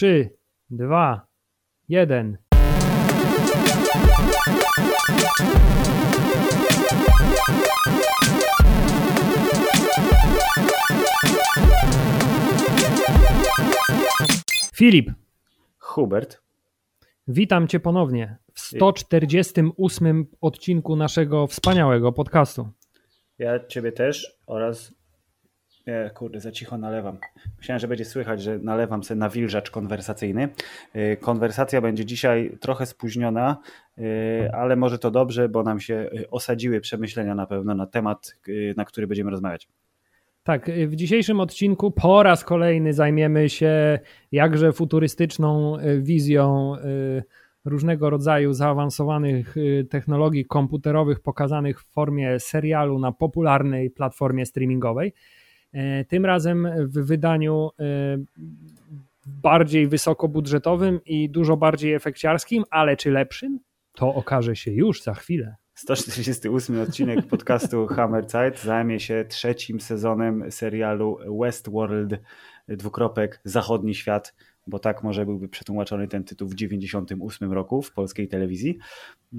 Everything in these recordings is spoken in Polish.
3, 2, 1. Filip, Hubert. witam Cię ponownie w 148 odcinku naszego wspaniałego podcastu. Ja ciebie też oraz. Nie, kurde, za cicho nalewam. Myślałem, że będzie słychać, że nalewam sobie nawilżacz konwersacyjny. Yy, Konwersacja będzie dzisiaj trochę spóźniona, yy, ale może to dobrze, bo nam się yy, osadziły przemyślenia na pewno na temat, yy, na który będziemy rozmawiać. Tak, w dzisiejszym odcinku po raz kolejny zajmiemy się jakże futurystyczną wizją różnego rodzaju zaawansowanych technologii komputerowych pokazanych w formie serialu na popularnej platformie streamingowej. E, Tym razem w wydaniu y, bardziej wysokobudżetowym i dużo bardziej efekciarskim, ale czy lepszym? To okaże się już za chwilę. 148 odcinek podcastu Hammer Zeit zajmie się trzecim sezonem serialu Westworld, dwukropek, zachodni świat, bo tak może byłby przetłumaczony ten tytuł w 98 roku w polskiej telewizji,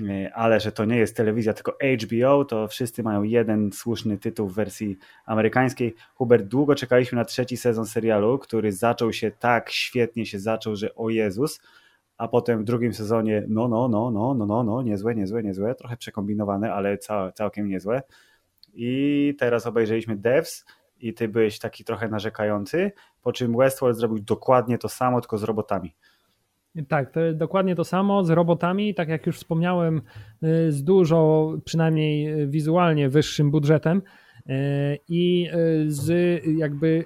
E, ale że to nie jest telewizja, tylko HBO, to wszyscy mają jeden słuszny tytuł w wersji amerykańskiej. Hubert, długo czekaliśmy na trzeci sezon serialu, który zaczął się tak świetnie się zaczął, że o Jezus, a potem w drugim sezonie no, no, no, no, no, no, no, niezłe, niezłe, niezłe, trochę przekombinowane, ale cał, całkiem niezłe. I teraz obejrzeliśmy Devs i ty byłeś taki trochę narzekający, po czym Westworld zrobił dokładnie to samo, tylko z robotami. Tak, to dokładnie to samo z robotami, tak jak już wspomniałem, y, z dużo, przynajmniej y, wizualnie wyższym budżetem y, i z jakby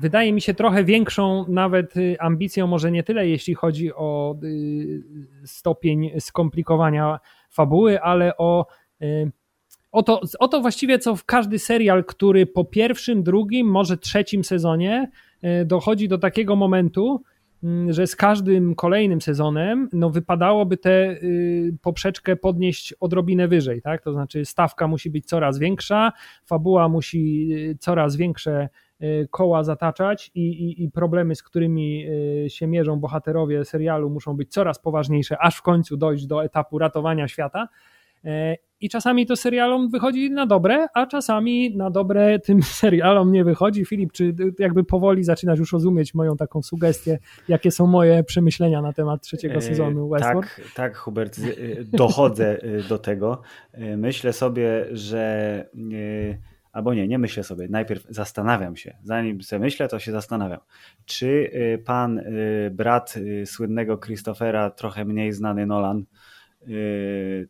wydaje mi się trochę większą nawet ambicją, może nie tyle jeśli chodzi o stopień skomplikowania fabuły, ale o o to, o to właściwie co w każdy serial, który po pierwszym, drugim, może trzecim sezonie dochodzi do takiego momentu, Mm, że z każdym kolejnym sezonem no wypadałoby tę y, poprzeczkę podnieść odrobinę wyżej, tak? To znaczy stawka musi być coraz większa, fabuła musi y, coraz większe y, koła zataczać i, i, i problemy, z którymi się mierzą bohaterowie serialu muszą być coraz poważniejsze, aż w końcu dojść do etapu ratowania świata. I czasami to serialom wychodzi na dobre, a czasami na dobre tym serialom nie wychodzi. Filip, czy jakby powoli zaczynasz już rozumieć moją taką sugestię, jakie są moje przemyślenia na temat trzeciego e, sezonu Westworld? Tak, tak, Hubert, dochodzę do tego. E, myślę sobie, że albo nie, nie myślę sobie. Najpierw zastanawiam się. Zanim sobie myślę, to się zastanawiam. Czy pan brat słynnego Christophera, trochę mniej znany Nolan, Y,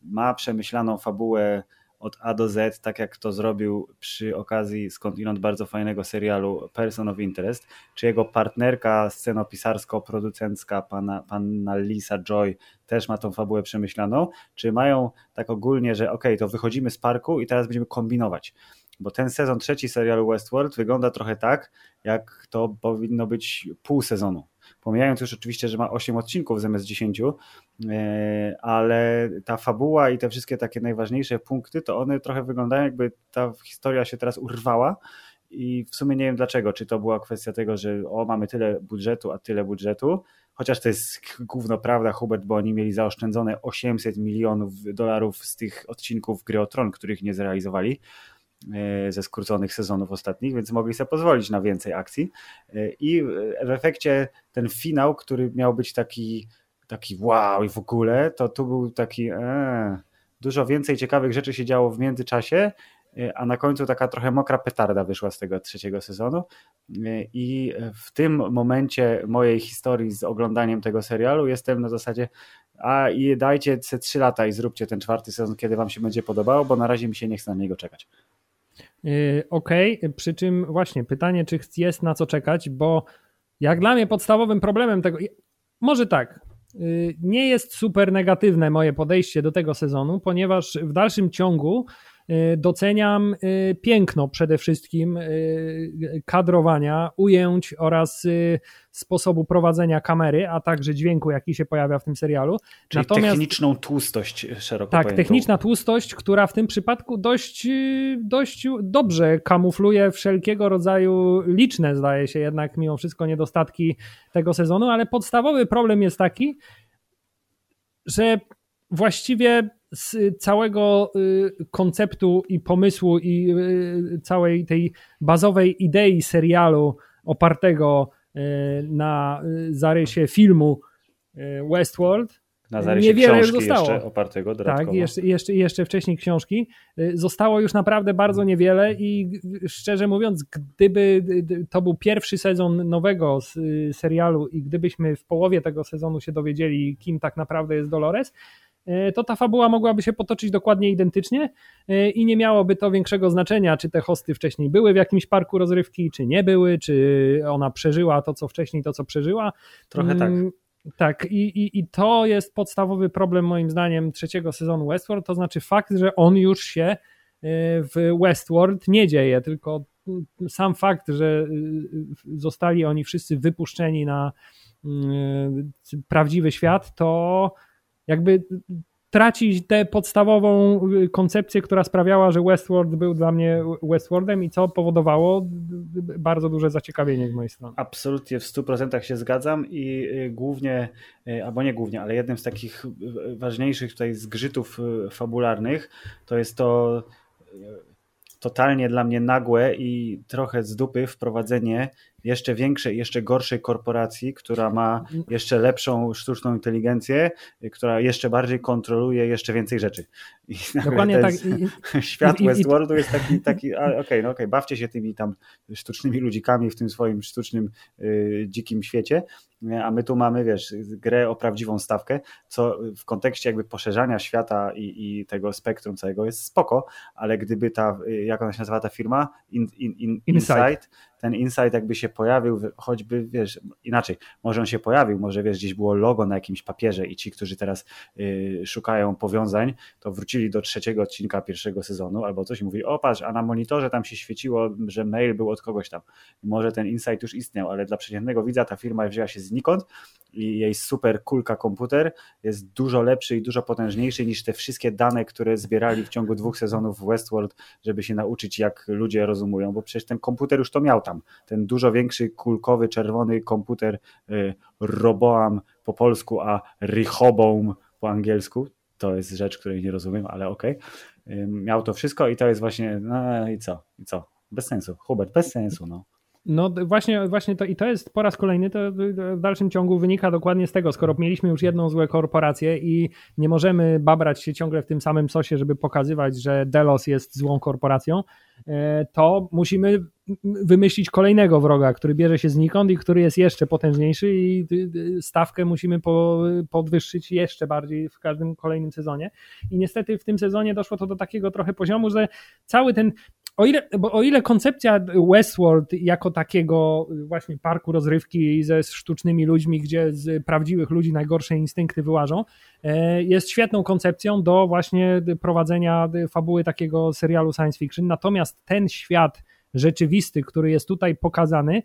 ma przemyślaną fabułę od A do Z, tak jak to zrobił przy okazji skądinąd bardzo fajnego serialu Person of Interest, czy jego partnerka scenopisarsko-producencka, pana, panna Lisa Joy, też ma tą fabułę przemyślaną, czy mają tak ogólnie, że ok, to wychodzimy z parku i teraz będziemy kombinować. Bo ten sezon trzeci serialu Westworld wygląda trochę tak, jak to powinno być pół sezonu Pomijając już oczywiście, że ma 8 odcinków zamiast 10, e, ale ta fabuła i te wszystkie takie najważniejsze punkty, to one trochę wyglądają jakby ta historia się teraz urwała. I w sumie nie wiem dlaczego, czy to była kwestia tego, że o mamy tyle budżetu, a tyle budżetu, chociaż to jest główno prawda Hubert, bo oni mieli zaoszczędzone 800 milionów dolarów z tych odcinków Gry o Tron, których nie zrealizowali, ze skróconych sezonów ostatnich, więc mogli sobie pozwolić na więcej akcji. E, I w efekcie ten finał, który miał być taki, taki wow i w ogóle, to tu był taki dużo więcej ciekawych rzeczy się działo w międzyczasie, e, a na końcu taka trochę mokra petarda wyszła z tego trzeciego sezonu. I w tym momencie mojej historii z oglądaniem tego serialu jestem na zasadzie, a i dajcie te trzy lata i zróbcie ten czwarty sezon, kiedy wam się będzie podobało, bo na razie mi się nie chce na niego czekać. Yy, OK, przy czym właśnie pytanie, czy jest na co czekać, bo jak dla mnie podstawowym problemem tego, może tak, yy, nie jest super negatywne moje podejście do tego sezonu, ponieważ w dalszym ciągu doceniam piękno przede wszystkim kadrowania, ujęć oraz sposobu prowadzenia kamery, a także dźwięku, jaki się pojawia w tym serialu. Czyli Natomiast, techniczną tłustość szeroko Tak, pojętą. techniczna tłustość, która w tym przypadku dość, dość dobrze kamufluje wszelkiego rodzaju liczne, zdaje się jednak mimo wszystko niedostatki tego sezonu, ale podstawowy problem jest taki, że właściwie z całego y, konceptu i pomysłu i y, całej tej bazowej idei serialu opartego y, na zarysie filmu Westworld na zarysie Niewiele książki już zostało. jeszcze opartego dodatkowo. Tak, jeszcze, jeszcze, jeszcze wcześniej książki. Zostało już naprawdę bardzo niewiele i szczerze mówiąc, gdyby to był pierwszy sezon nowego serialu i gdybyśmy w połowie tego sezonu się dowiedzieli, kim tak naprawdę jest Dolores, to ta fabuła mogłaby się potoczyć dokładnie identycznie e, i nie miałoby to większego znaczenia, czy te hosty wcześniej były w jakimś parku rozrywki, czy nie były, czy ona przeżyła to, co wcześniej, to, co przeżyła. Trochę tak. Mm, tak, i, i, i to jest podstawowy problem moim zdaniem trzeciego sezonu Westworld, to znaczy fakt, że on już się e, w Westworld nie dzieje, tylko sam fakt, że zostali oni wszyscy wypuszczeni na mm, prawdziwy świat, to jakby tracić tę podstawową koncepcję, która sprawiała, że Westworld był dla mnie Westworldem i co powodowało bardzo duże zaciekawienie z mojej strony. Absolutnie w 100% się zgadzam i y, głównie, y, albo nie głównie, ale jednym z takich ważniejszych tutaj zgrzytów y, fabularnych to jest to totalnie dla mnie nagłe i trochę z dupy wprowadzenie jeszcze większej, jeszcze gorszej korporacji, która ma jeszcze lepszą sztuczną inteligencję, która jeszcze bardziej kontroluje jeszcze więcej rzeczy. I Dokładnie tak. świat i, Westworldu jest taki, taki okej, okay, no okay, bawcie się tymi tam sztucznymi ludzikami w tym swoim sztucznym, yy, dzikim świecie, a my tu mamy, wiesz, grę o prawdziwą stawkę, co w kontekście jakby poszerzania świata i, i tego spektrum całego jest spoko, ale gdyby ta, jak ona się nazywa ta firma? In, in, in, Insight, ten insight jakby się pojawił, choćby, wiesz, inaczej, może on się pojawił, może, wiesz, gdzieś było logo na jakimś papierze i ci, którzy teraz y, szukają powiązań, to wrócili do trzeciego odcinka pierwszego sezonu albo coś i mówili, o patrz, a na monitorze tam się świeciło, że mail był od kogoś tam. może ten insight już istniał, ale dla przeciętnego widza ta firma wzięła się znikąd i jej super kulka komputer jest dużo lepszy i dużo potężniejszy niż te wszystkie dane, które zbierali w ciągu dwóch sezonów w Westworld, żeby się nauczyć, jak ludzie rozumują, bo przecież ten komputer już to miał Ten dużo większy, kulkowy, czerwony komputer y, Roboam po polsku, a Rehoboam po angielsku. To jest rzecz, której nie rozumiem, ale okej. Okay. Miał to wszystko i to jest właśnie, no i co? I co? Bez sensu. Hubert, bez sensu, no. No właśnie, właśnie to i to jest po raz kolejny, to w dalszym ciągu wynika dokładnie z tego, skoro mieliśmy już jedną złą korporację i nie możemy babrać się ciągle w tym samym sosie, żeby pokazywać, że Delos jest złą korporacją, e, to musimy wymyślić kolejnego wroga, który bierze się znikąd i który jest jeszcze potężniejszy i stawkę musimy podwyższyć jeszcze bardziej w każdym kolejnym sezonie. I niestety w tym sezonie doszło to do takiego trochę poziomu, że cały ten o ile, bo o ile koncepcja Westworld jako takiego właśnie parku rozrywki ze sztucznymi ludźmi, gdzie z prawdziwych ludzi najgorsze instynkty wyłażą, e, jest świetną koncepcją do właśnie prowadzenia fabuły takiego serialu science fiction. Natomiast ten świat rzeczywisty, który jest tutaj pokazany,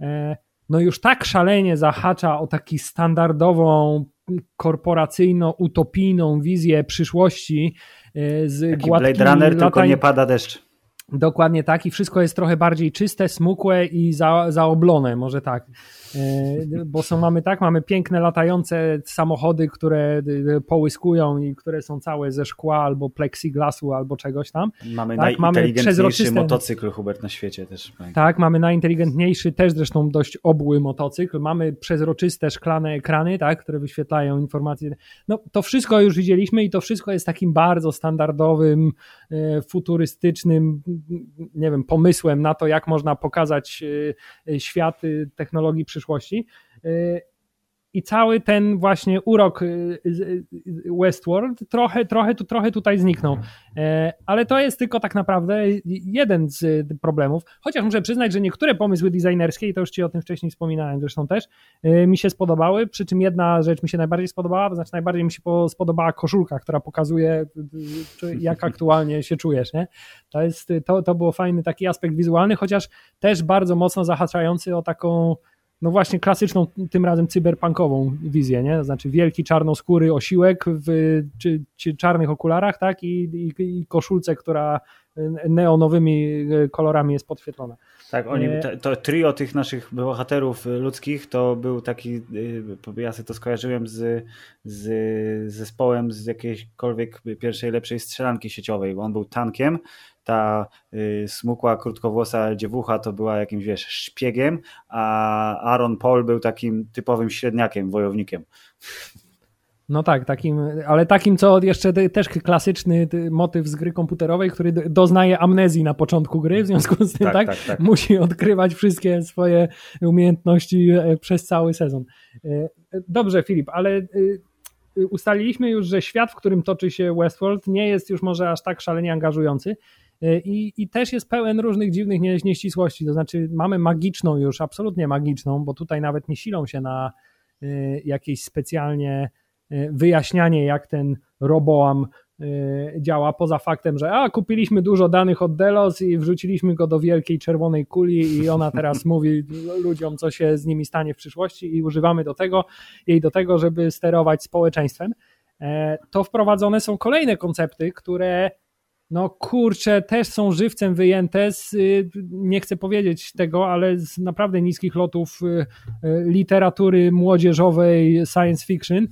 e, no już tak szalenie zahacza o taki standardową, korporacyjno-utopijną wizję przyszłości e, z Taki Blade Runner, tylko nie pada deszcz. Dokładnie tak i wszystko jest trochę bardziej czyste, smukłe i za, zaoblone, może tak. E, bo są, mamy tak, mamy piękne latające samochody, które połyskują i które są całe ze szkła albo plexiglasu albo czegoś tam. Mamy tak, najinteligentniejszy mamy motocykl Hubert na świecie też. Tak, mamy najinteligentniejszy, też zresztą dość obły motocykl. Mamy przezroczyste szklane ekrany, tak, które wyświetlają informacje. No to wszystko już widzieliśmy i to wszystko jest takim bardzo standardowym, e, futurystycznym, nie wiem, pomysłem na to, jak można pokazać e, świat technologii przyszłości przyszłości. Y, i cały ten właśnie urok y, Westworld trochę, trochę, trochę tutaj zniknął. E, ale to jest tylko tak naprawdę jeden z problemów. Chociaż muszę przyznać, że niektóre pomysły designerskie, i to już Ci o tym wcześniej wspominałem zresztą też, mi się spodobały. Przy czym jedna rzecz mi się najbardziej spodobała, to znaczy najbardziej mi się spodobała koszulka, która pokazuje, jak aktualnie się czujesz. Nie? To, jest, to, to było fajny taki aspekt wizualny, chociaż też bardzo mocno zahaczający o taką no właśnie klasyczną, tym razem cyberpunkową wizję, nie? Znaczy wielki czarnoskóry osiłek w czy, czy czarnych okularach, tak? I, i, I, koszulce, która neonowymi kolorami jest podświetlona. Tak, oni, to, trio tych naszych bohaterów ludzkich to był taki, y, ja sobie to skojarzyłem z, z zespołem z jakiejśkolwiek pierwszej lepszej strzelanki sieciowej, bo on był tankiem, ta y, smukła, krótkowłosa dziewucha to była jakimś, wiesz, szpiegiem, a Aaron Paul był takim typowym średniakiem, wojownikiem. No tak, takim, ale takim, co jeszcze też klasyczny motyw z gry komputerowej, który doznaje amnezji na początku gry, w związku z tym tak, tak, tak musi odkrywać wszystkie swoje umiejętności e, przez cały sezon. E, dobrze, Filip, ale e, ustaliliśmy już, że świat, w którym toczy się Westworld, nie jest już może aż tak szalenie angażujący. I, I, też jest pełen różnych dziwnych nie, nieścisłości. To znaczy, mamy magiczną już, absolutnie magiczną, bo tutaj nawet nie silą się na jakieś specjalnie E, wyjaśnianie, jak ten Roboam e, działa, poza faktem, że a, kupiliśmy dużo danych od Delos i wrzuciliśmy go do wielkiej czerwonej kuli i ona teraz mówi ludziom, co się z nimi stanie w przyszłości i używamy do tego, jej do tego, żeby sterować społeczeństwem. E, to wprowadzone są kolejne koncepty, które no kurczę, też są żywcem wyjęte z, nie chcę powiedzieć tego, ale z naprawdę niskich lotów literatury młodzieżowej science fiction,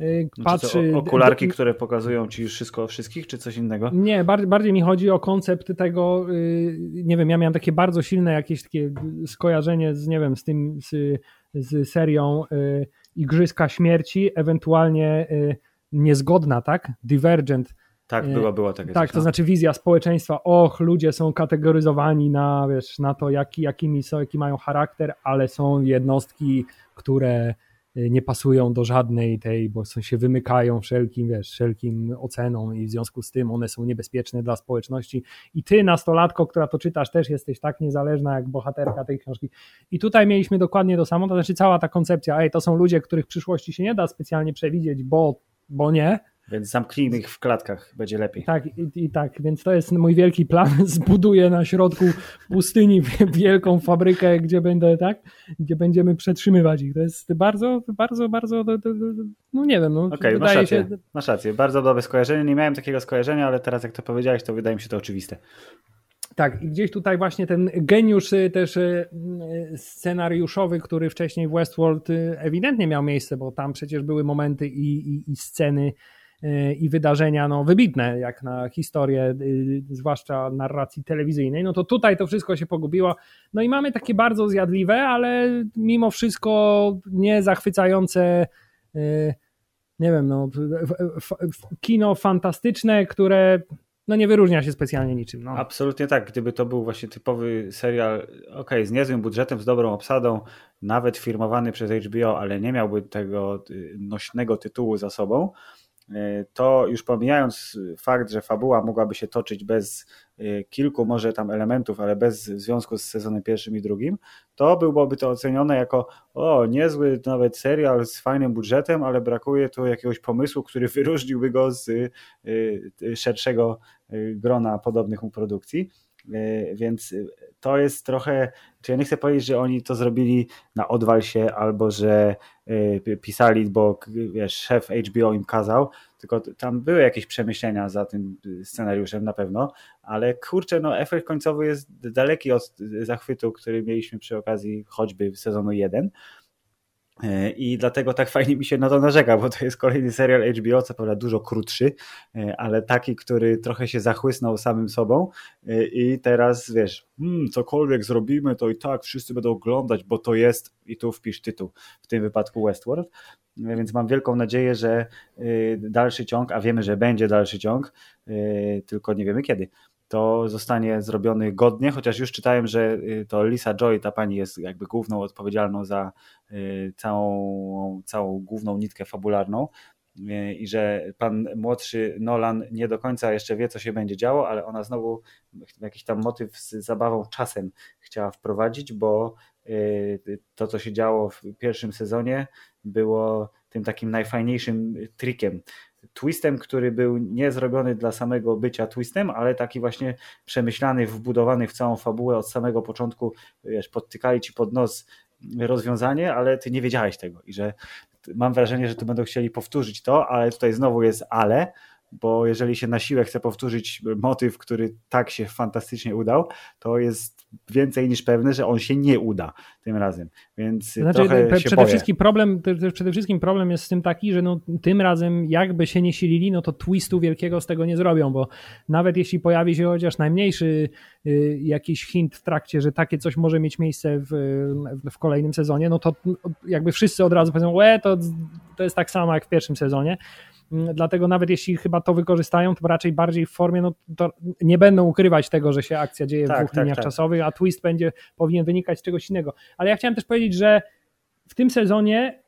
Y, patrzy... okularki, które pokazują ci wszystko o wszystkich, czy coś innego? Nie, bardziej, bardziej mi chodzi o koncept tego, y, nie wiem, ja miałem takie bardzo silne jakieś takie skojarzenie z, nie wiem, z tym, z, z serią y, Igrzyska Śmierci, ewentualnie niezgodna, tak? Divergent. Tak, było, było takie Tak, to no. znaczy wizja społeczeństwa, och, ludzie są kategoryzowani na, wiesz, na to, jaki, jakimi są, jaki mają charakter, ale są jednostki, które nie pasują do żadnej tej, bo się wymykają wszelkim, wiesz, wszelkim ocenom i w związku z tym one są niebezpieczne dla społeczności. I ty, nastolatko, która to czytasz, też jesteś tak niezależna jak bohaterka tej książki. I tutaj mieliśmy dokładnie to samo, to znaczy cała ta koncepcja, ej, to są ludzie, których przyszłości się nie da specjalnie przewidzieć, bo, bo nie, więc zamknijmy ich w klatkach, będzie lepiej. Tak, i, i, tak, więc to jest mój wielki plan. Zbuduję na środku pustyni wielką fabrykę, gdzie będę, tak, gdzie będziemy przetrzymywać ich. To jest bardzo, bardzo, bardzo, no nie wiem. No, Okej, okay, masz rację, się... masz rację. Bardzo dobre skojarzenie. Nie miałem takiego skojarzenia, ale teraz jak to powiedziałeś, to wydaje mi się to oczywiste. Tak, i gdzieś tutaj właśnie ten geniusz y, też y, y, scenariuszowy, który wcześniej w Westworld ewidentnie miał miejsce, bo tam przecież były momenty i, i, i sceny Y, i wydarzenia no, wybitne, jak na historię, y, zwłaszcza narracji telewizyjnej, no to tutaj to wszystko się pogubiło. No i mamy takie bardzo zjadliwe, ale mimo wszystko nie zachwycające, y, nie wiem, no, kino fantastyczne, które no nie wyróżnia się specjalnie niczym. No. Absolutnie tak. Gdyby to był właśnie typowy serial, ok, z niezłym budżetem, z dobrą obsadą, nawet firmowany przez HBO, ale nie miałby tego nośnego tytułu za sobą, to już pomijając fakt, że fabuła mogłaby się toczyć bez e, kilku może tam elementów, ale bez związku z sezonem pierwszym i drugim, to byłoby to ocenione jako o, niezły nawet serial z fajnym budżetem, ale brakuje tu jakiegoś pomysłu, który wyróżniłby go z e, szerszego grona podobnych mu produkcji. Więc to jest trochę, czy ja nie chcę powiedzieć, że oni to zrobili na odwal się albo że y, pisali, bo wiesz, szef HBO im kazał, tylko tam były jakieś przemyślenia za tym scenariuszem na pewno, ale kurczę, no efekt końcowy jest daleki od zachwytu, który mieliśmy przy okazji choćby sezonu 1. E, I dlatego tak fajnie mi się na to narzeka, bo to jest kolejny serial HBO, co prawda dużo krótszy, e, ale taki, który trochę się zachłysnął samym sobą. E, i teraz wiesz, hmm, cokolwiek zrobimy, to i tak wszyscy będą oglądać, bo to jest, i tu wpisz tytuł, w tym wypadku Westworld, więc mam wielką nadzieję, że dalszy ciąg, a wiemy, że będzie dalszy ciąg, tylko nie wiemy kiedy to zostanie zrobiony godnie, chociaż już czytałem, że to Lisa Joy, ta pani jest jakby główną odpowiedzialną za całą, całą główną nitkę fabularną, i że pan młodszy Nolan nie do końca jeszcze wie, co się będzie działo, ale ona znowu jakiś tam motyw z zabawą czasem chciała wprowadzić, bo y, to, co się działo w pierwszym sezonie, było tym takim najfajniejszym trikiem. Twistem, który był nie zrobiony dla samego bycia twistem, ale taki właśnie przemyślany, wbudowany w całą fabułę od samego początku, wiesz, podtykali ci pod nos rozwiązanie, ale ty nie wiedziałeś tego i że mam wrażenie, że tu będą chcieli powtórzyć to, ale tutaj znowu jest ale, bo jeżeli się na siłę chce powtórzyć motyw, który tak się fantastycznie udał, to jest więcej niż pewne, że on się nie uda tym razem. Więc znaczy, trochę się przede boję. wszystkim problem, przede wszystkim problem jest z tym taki, że no, tym razem jakby się nie silili, no to twistu wielkiego z tego nie zrobią, bo nawet jeśli pojawi się chociaż najmniejszy y, jakiś hint w trakcie, że takie coś może mieć miejsce w, w kolejnym sezonie, no to jakby wszyscy od razu powiedzą, łe, to, to jest tak samo jak w pierwszym sezonie. Mm, dlatego nawet jeśli chyba to wykorzystają, to raczej bardziej w formie, no to nie będą ukrywać tego, że się akcja dzieje tak, w dwóch tak, liniach tak. czasowych, a twist będzie, powinien wynikać z czegoś innego. Ale ja chciałem też powiedzieć, że w tym sezonie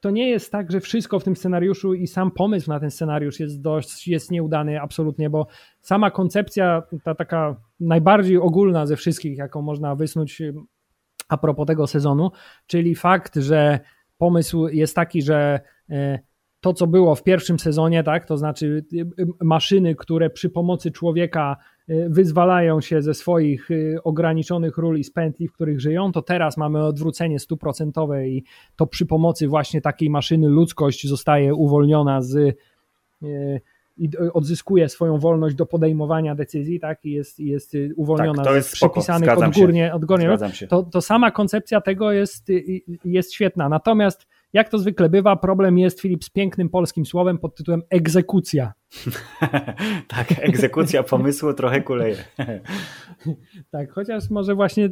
to nie jest tak, że wszystko w tym scenariuszu i sam pomysł na ten scenariusz jest dość, jest nieudany absolutnie, bo sama koncepcja, ta taka najbardziej ogólna ze wszystkich, jaką można wysnuć a propos tego sezonu, czyli fakt, że pomysł jest taki, że e, to, co było w pierwszym sezonie, tak, to znaczy y, y, maszyny, które przy pomocy człowieka y, wyzwalają się ze swoich ograniczonych ról i z pętli, w których żyją, to teraz mamy odwrócenie stuprocentowe i to przy pomocy właśnie takiej maszyny ludzkość zostaje uwolniona z i odzyskuje swoją wolność do podejmowania decyzji, tak, i jest, jest uwolniona tak, to jest z przepisanych odgórnie, odgórnie to, to sama koncepcja tego jest, jest świetna. Natomiast jak to zwykle bywa, problem jest, Filip, z pięknym polskim słowem pod tytułem egzekucja. tak, egzekucja pomysłu trochę kuleje. tak, chociaż może właśnie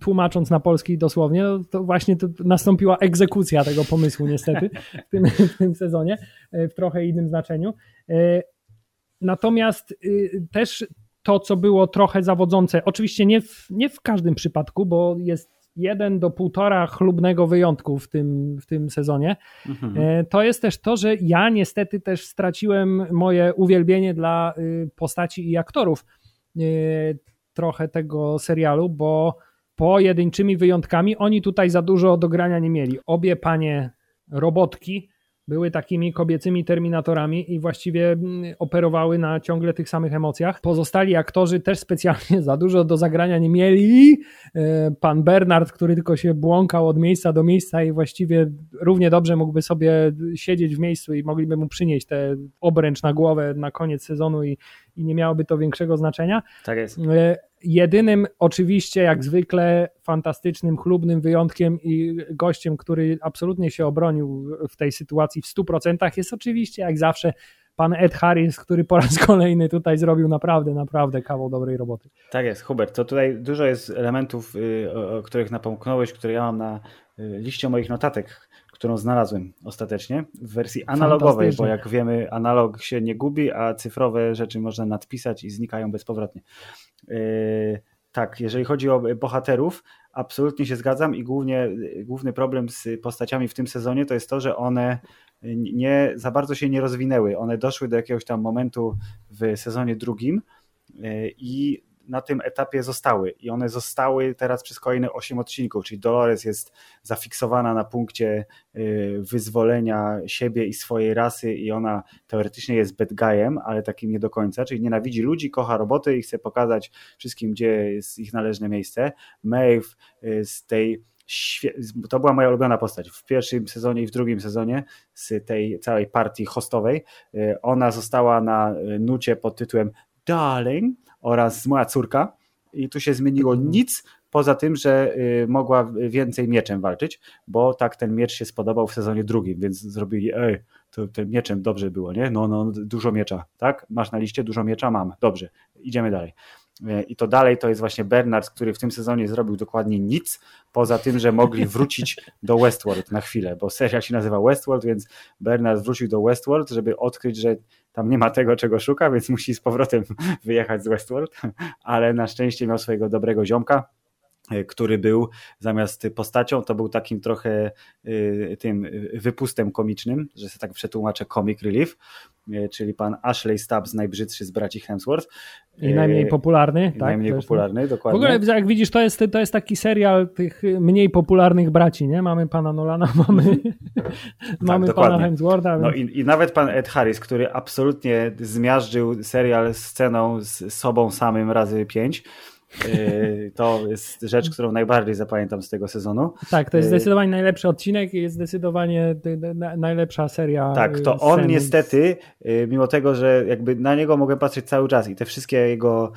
tłumacząc na polski dosłownie, no to właśnie to nastąpiła egzekucja tego pomysłu niestety w tym, w tym sezonie, e, w trochę innym znaczeniu. E, natomiast y, też to, co było trochę zawodzące, oczywiście nie w, nie w każdym przypadku, bo jest jeden do półtora chlubnego wyjątku w tym, w tym sezonie, mhm. E, to jest też to, że ja niestety też straciłem moje uwielbienie dla y, postaci i aktorów y, trochę tego serialu, bo pojedynczymi wyjątkami oni tutaj za dużo do grania nie mieli. Obie panie robotki były takimi kobiecymi terminatorami i właściwie mm, operowały na ciągle tych samych emocjach. Pozostali aktorzy też specjalnie za dużo do zagrania nie mieli. E, pan Bernard, który tylko się błąkał od miejsca do miejsca i właściwie równie dobrze mógłby sobie siedzieć w miejscu i mogliby mu przynieść tę obręcz na głowę na koniec sezonu i, i nie miałoby to większego znaczenia. Tak jest. E, Jedynym oczywiście, jak zwykle, fantastycznym, chlubnym wyjątkiem i gościem, który absolutnie się obronił w tej sytuacji w 100% jest oczywiście, jak zawsze, pan Ed Harris, który po raz kolejny tutaj zrobił naprawdę, naprawdę kawał dobrej roboty. Tak jest, Hubert. To tutaj dużo jest elementów, y, o których napomknąłeś, które ja mam na y, liście moich notatek, którą znalazłem ostatecznie w wersji analogowej, bo jak wiemy, analog się nie gubi, a cyfrowe rzeczy można nadpisać i znikają bezpowrotnie. Yy, tak, jeżeli chodzi o bohaterów, absolutnie się zgadzam i głównie, główny problem z postaciami w tym sezonie to jest to, że one nie za bardzo się nie rozwinęły. One doszły do jakiegoś tam momentu w sezonie drugim yy, i na tym etapie zostały i one zostały teraz przez kolejne 8 odcinków, czyli Dolores jest zafiksowana na punkcie y, wyzwolenia siebie i swojej rasy i ona teoretycznie jest bad guyem, ale takim nie do końca, czyli nienawidzi ludzi, kocha roboty i chce pokazać wszystkim, gdzie jest ich należne miejsce. Maeve y, z tej to była moja ulubiona postać w pierwszym sezonie i w drugim sezonie z tej całej partii hostowej. Y, ona została na nucie pod tytułem Darling, oraz moja córka i tu się zmieniło mhm. nic poza tym, że y, mogła więcej mieczem walczyć, bo tak ten miecz się spodobał w sezonie drugim, więc zrobili, ej, to tym mieczem dobrze było, nie? No, no, dużo miecza, tak? Masz na liście dużo miecza? Mam, dobrze, idziemy dalej. Y, I to dalej to jest właśnie Bernard, który w tym sezonie zrobił dokładnie nic, poza tym, że mogli wrócić do Westworld na chwilę, bo serial się nazywa Westworld, więc Bernard wrócił do Westworld, żeby odkryć, że tam nie ma tego, czego szuka, więc musi z powrotem wyjechać z Westworld, ale na szczęście miał swojego dobrego ziomka, który był zamiast postacią, to był takim trochę e, tym wypustem komicznym, że się tak przetłumaczę comic relief, e, czyli pan Ashley Stubbs, najbrzydszy z braci Hemsworth. I najmniej popularny. I tak, najmniej popularny, dokładnie. W ogóle jak widzisz, to jest, to jest taki serial tych mniej popularnych braci, nie? Mamy pana Nolana, mamy, tak, mamy pana Hemswortha. No i, i nawet pan Ed Harris, który absolutnie zmiażdżył serial sceną z sobą samym razy pięć, to jest rzecz, którą najbardziej zapamiętam z tego sezonu. Tak, to jest yy, zdecydowanie najlepszy odcinek i jest zdecydowanie najlepsza seria. Tak, to on niestety, yy, mimo tego, że jakby na niego mogę patrzeć cały czas i te wszystkie jego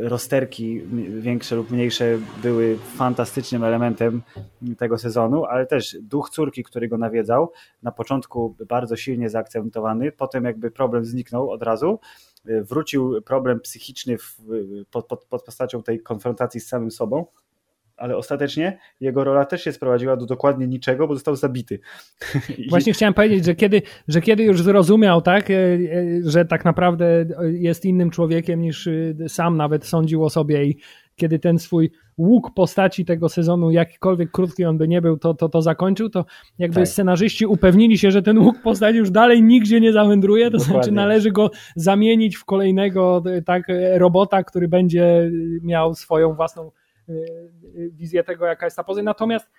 rozterki, większe lub mniejsze, były fantastycznym elementem tego sezonu, ale też duch córki, który go nawiedzał, na początku bardzo silnie zaakcentowany, potem jakby problem zniknął od razu wrócił problem psychiczny w, pod, pod, pod postacią tej konfrontacji z samym sobą, ale ostatecznie jego rola też się sprowadziła do dokładnie niczego, bo został zabity. Właśnie chciałem powiedzieć, że kiedy, że kiedy już zrozumiał, tak, e, e, że tak naprawdę jest innym człowiekiem niż e, sam nawet sądził o sobie i kiedy ten swój łuk postaci tego sezonu, jakikolwiek krótki on by nie był, to, to, to zakończył, to jakby tak. scenarzyści upewnili się, że ten łuk postaci już dalej nigdzie nie zawędruje, to Dokładnie. znaczy należy go zamienić w kolejnego tak, robota, który będzie miał swoją własną e, wizję tego, jaka jest ta pozycja. Natomiast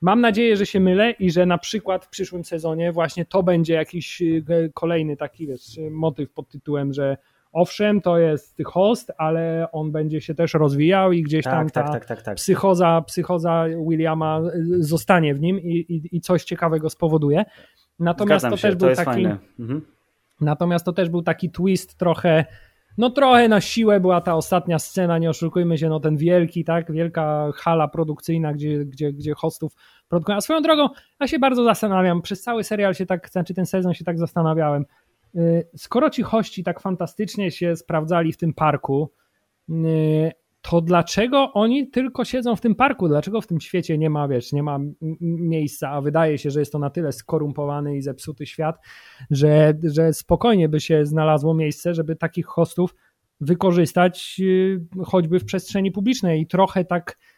Mam nadzieję, że się mylę i że na przykład w przyszłym sezonie właśnie to będzie jakiś e, kolejny taki wiesz, motyw pod tytułem, że Owszem, to jest host, ale on będzie się też rozwijał i gdzieś tak, tam tak, ta tak, tak, tak, Psychoza, psychoza Williama zostanie w nim i, i, i coś ciekawego spowoduje. Natomiast to się, też to był taki. Mhm. Natomiast to też był taki twist trochę. No trochę na siłę była ta ostatnia scena, nie oszukujmy się, no ten wielki, tak, wielka hala produkcyjna, gdzie, gdzie, gdzie hostów produkują. A swoją drogą, ja się bardzo zastanawiam, przez cały serial się tak, znaczy ten sezon się tak zastanawiałem, Y, skoro ci hości tak fantastycznie się sprawdzali w tym parku, y, to dlaczego oni tylko siedzą w tym parku? Dlaczego w tym świecie nie ma, wiesz, nie ma miejsca, a wydaje się, że jest to na tyle skorumpowany i zepsuty świat, że, że spokojnie by się znalazło miejsce, żeby takich hostów wykorzystać y, choćby w przestrzeni publicznej i trochę tak Y,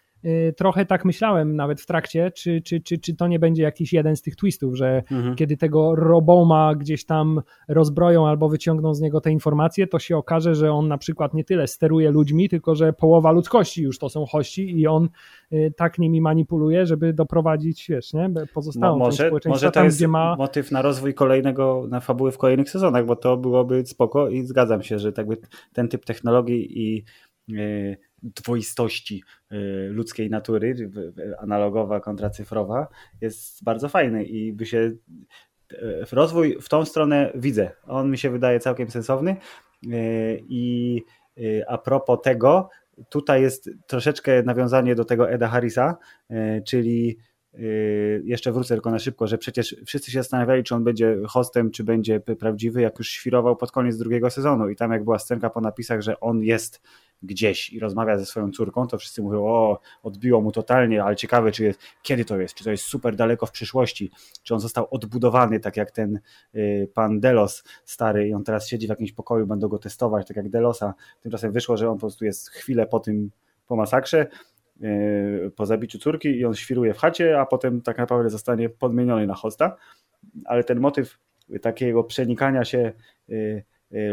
trochę tak myślałem nawet w trakcie, czy, czy, czy, czy to nie będzie jakiś jeden z tych twistów, że mhm. kiedy tego roboma gdzieś tam rozbroją albo wyciągną z niego te informacje, to się okaże, że on na przykład nie tyle steruje ludźmi, tylko że połowa ludzkości już to są hości i on y, tak nimi manipuluje, żeby doprowadzić, wiesz, nie, pozostałą Mo, może, może to tam, jest ma... motyw na rozwój kolejnego, na fabuły w kolejnych sezonach, bo to byłoby spoko i zgadzam się, że tak by ten typ technologii i yy, dwoistości y, ludzkiej natury, analogowa kontra cyfrowa, jest bardzo fajny i by się y, rozwój w tą stronę widzę. On mi się wydaje całkiem sensowny y, i a propos tego, tutaj jest troszeczkę nawiązanie do tego Eda Harrisa, czyli jeszcze wrócę tylko na szybko, że przecież wszyscy się zastanawiali, czy on będzie hostem, czy będzie prawdziwy, jak już świrował pod koniec drugiego sezonu i tam jak była scenka po napisach, że on jest gdzieś i rozmawia ze swoją córką, to wszyscy mówią, o, odbiło mu totalnie, ale ciekawe, czy jest, kiedy to jest, czy to jest super daleko w przyszłości, czy on został odbudowany, tak jak ten y, pan Delos stary i on teraz siedzi w jakimś pokoju, będą go testować, tak jak Delosa. Tymczasem wyszło, że on po prostu jest chwilę po tym, po masakrze, po zabiciu córki i on świruje w chacie, a potem tak naprawdę zostanie podmieniony na hosta, ale ten motyw takiego przenikania się y,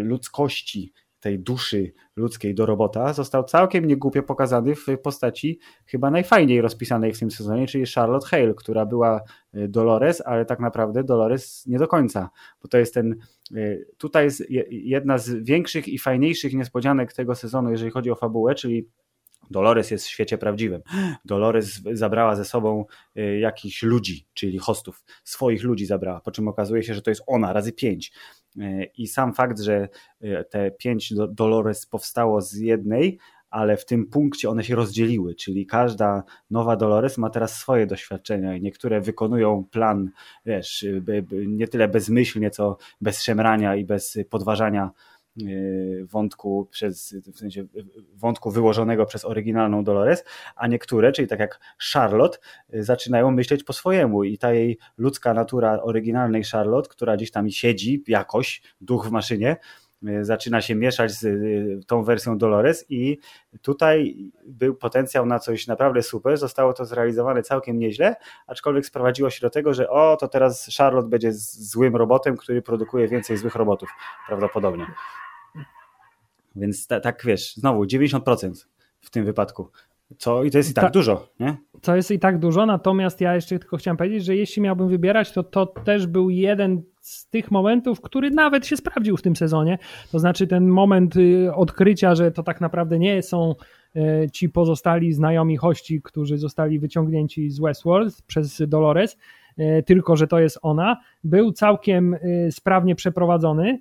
ludzkości tej duszy ludzkiej do robota został całkiem niegłupio pokazany w postaci chyba najfajniej rozpisanej w tym sezonie, czyli Charlotte Hale, która była e, Dolores, ale tak naprawdę Dolores nie do końca, bo to jest ten, e, tutaj jest jedna z większych i fajniejszych niespodzianek tego sezonu, jeżeli chodzi o fabułę, czyli Dolores jest w świecie prawdziwym. Dolores zabrała ze sobą e, jakichś ludzi, czyli hostów, swoich ludzi zabrała, po czym okazuje się, że to jest ona razy pięć. E, I sam fakt, że e, te pięć Dolores powstało z jednej, ale w tym punkcie one się rozdzieliły, czyli każda nowa Dolores ma teraz swoje doświadczenia i niektóre wykonują plan, wiesz, nie tyle bezmyślnie, co bez szemrania i bez podważania wątku przez, w sensie wątku wyłożonego przez oryginalną Dolores, a niektóre, czyli tak jak Charlotte, zaczynają myśleć po swojemu i ta jej ludzka natura oryginalnej Charlotte, która gdzieś tam siedzi jakoś, duch w maszynie, Y, zaczyna się mieszać z y, tą wersją Dolores i tutaj był potencjał na coś naprawdę super, zostało to zrealizowane całkiem nieźle, aczkolwiek sprowadziło się do tego, że o, to teraz Charlotte będzie złym robotem, który produkuje więcej złych robotów, prawdopodobnie. Więc tak wiesz, znowu 90% w tym wypadku. Co i to jest i tak Ta, dużo, nie? To jest i tak dużo, natomiast ja jeszcze tylko chciałem powiedzieć, że jeśli miałbym wybierać, to to też był jeden z tych momentów, który nawet się sprawdził w tym sezonie. To znaczy ten moment y, odkrycia, że to tak naprawdę nie są y, ci pozostali znajomi hości, którzy zostali wyciągnięci z Westworld przez Dolores, y, tylko że to jest ona, był całkiem sprawnie przeprowadzony.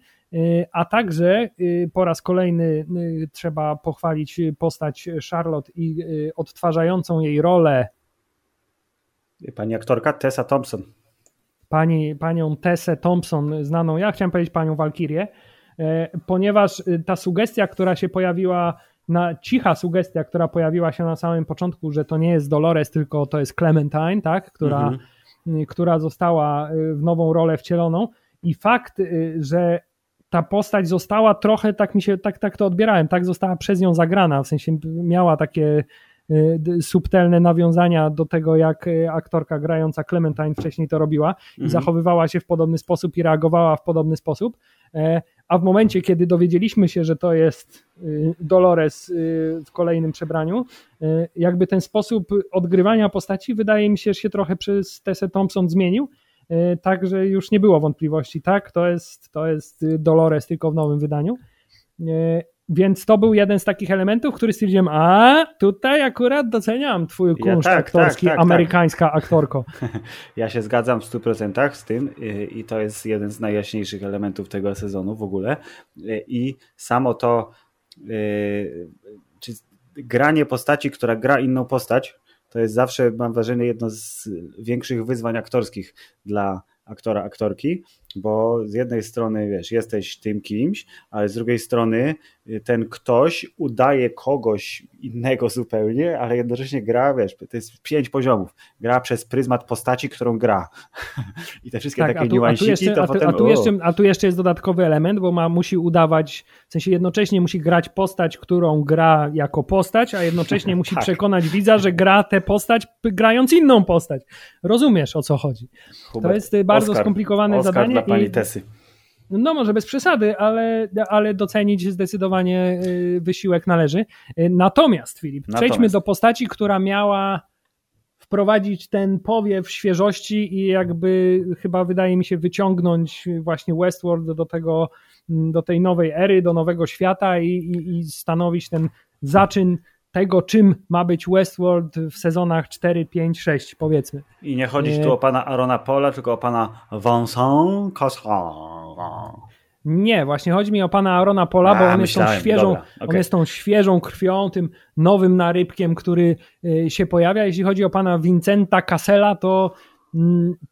A także po raz kolejny trzeba pochwalić postać Charlotte i odtwarzającą jej rolę. Pani aktorka Tessa Thompson pani, panią Tessę Thompson, znaną, ja chciałem powiedzieć panią Walkirię, ponieważ ta sugestia, która się pojawiła, na, cicha sugestia, która pojawiła się na samym początku, że to nie jest Dolores, tylko to jest Clementine, tak, która, mhm. która została w nową rolę wcieloną i fakt, że ta postać została trochę, tak mi się, tak, tak to odbierałem, tak została przez nią zagrana, w sensie miała takie Y, subtelne nawiązania do tego, jak y, aktorka grająca Clementine wcześniej to robiła i mhm. zachowywała się w podobny sposób i reagowała w podobny sposób. E, a w momencie, kiedy dowiedzieliśmy się, że to jest y, Dolores w kolejnym przebraniu, jakby ten sposób odgrywania postaci wydaje mi się, że się trochę przez Tessę Thompson zmienił. Także już nie było wątpliwości, tak? To jest, to jest Dolores tylko w nowym wydaniu. Więc to był jeden z takich elementów, który stwierdziłem, a tutaj akurat doceniam twój kunszt ja, tak, aktorski, tak, tak, amerykańska tak. aktorko. Ja się zgadzam w 100% z tym i to jest jeden z najjaśniejszych elementów tego sezonu w ogóle. I samo to, y, granie postaci, która gra inną postać, to jest zawsze, mam wrażenie, jedno z większych wyzwań aktorskich dla aktora, aktorki, bo z jednej strony, wiesz, jesteś tym kimś, ale z drugiej strony y, ten ktoś udaje kogoś innego zupełnie, ale jednocześnie gra, wiesz, to jest pięć poziomów. Gra przez pryzmat postaci, którą gra. I te wszystkie tak, takie niuansiki, to a, potem... A tu, jeszcze, a tu jeszcze jest dodatkowy element, bo ma, musi udawać, w sensie jednocześnie musi grać postać, którą gra jako postać, a jednocześnie musi tak. przekonać widza, że gra tę postać grając inną postać. Rozumiesz, o co chodzi. Hubert, to jest y, bardzo Oscar, skomplikowane Oscar zadanie. Dla pani Tesy. No może bez przesady, ale, ale docenić zdecydowanie y, wysiłek należy. Y, natomiast Filip, Natomiast. przejdźmy do postaci, która miała wprowadzić ten powiew świeżości i jakby chyba wydaje mi się wyciągnąć właśnie Westworld do tego, do tej nowej ery, do nowego świata i, i, i stanowić ten zaczyn tego, czym ma być Westworld w sezonach 4, 5, 6, powiedzmy. I nie chodzi tu o pana Arona Pola, tylko o pana Vincent Cassel. Nie, właśnie chodzi mi o pana Arona Pola, A, bo on myślałem, jest, tą świeżą, okay. on jest tą świeżą krwią, tym nowym narybkiem, który y, się pojawia. Jeśli chodzi o pana Vincenta Cassela, to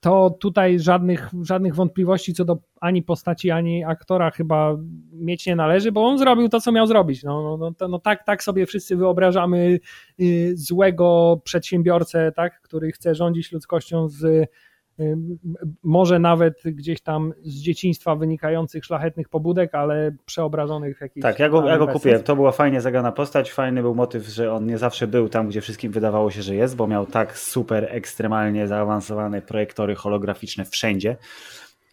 to tutaj żadnych, żadnych wątpliwości co do ani postaci, ani aktora chyba mieć nie należy, bo on zrobił to, co miał zrobić. No, no, no, no tak, tak sobie wszyscy wyobrażamy y, złego przedsiębiorcę, tak, który chce rządzić ludzkością z może nawet gdzieś tam z dzieciństwa wynikających szlachetnych pobudek, ale przeobrażonych w jakiś Tak, ja go, ja go kupiłem. To była fajnie zagrana postać, fajny był motyw, że on nie zawsze był tam, gdzie wszystkim wydawało się, że jest, bo miał tak super ekstremalnie zaawansowane projektory holograficzne wszędzie.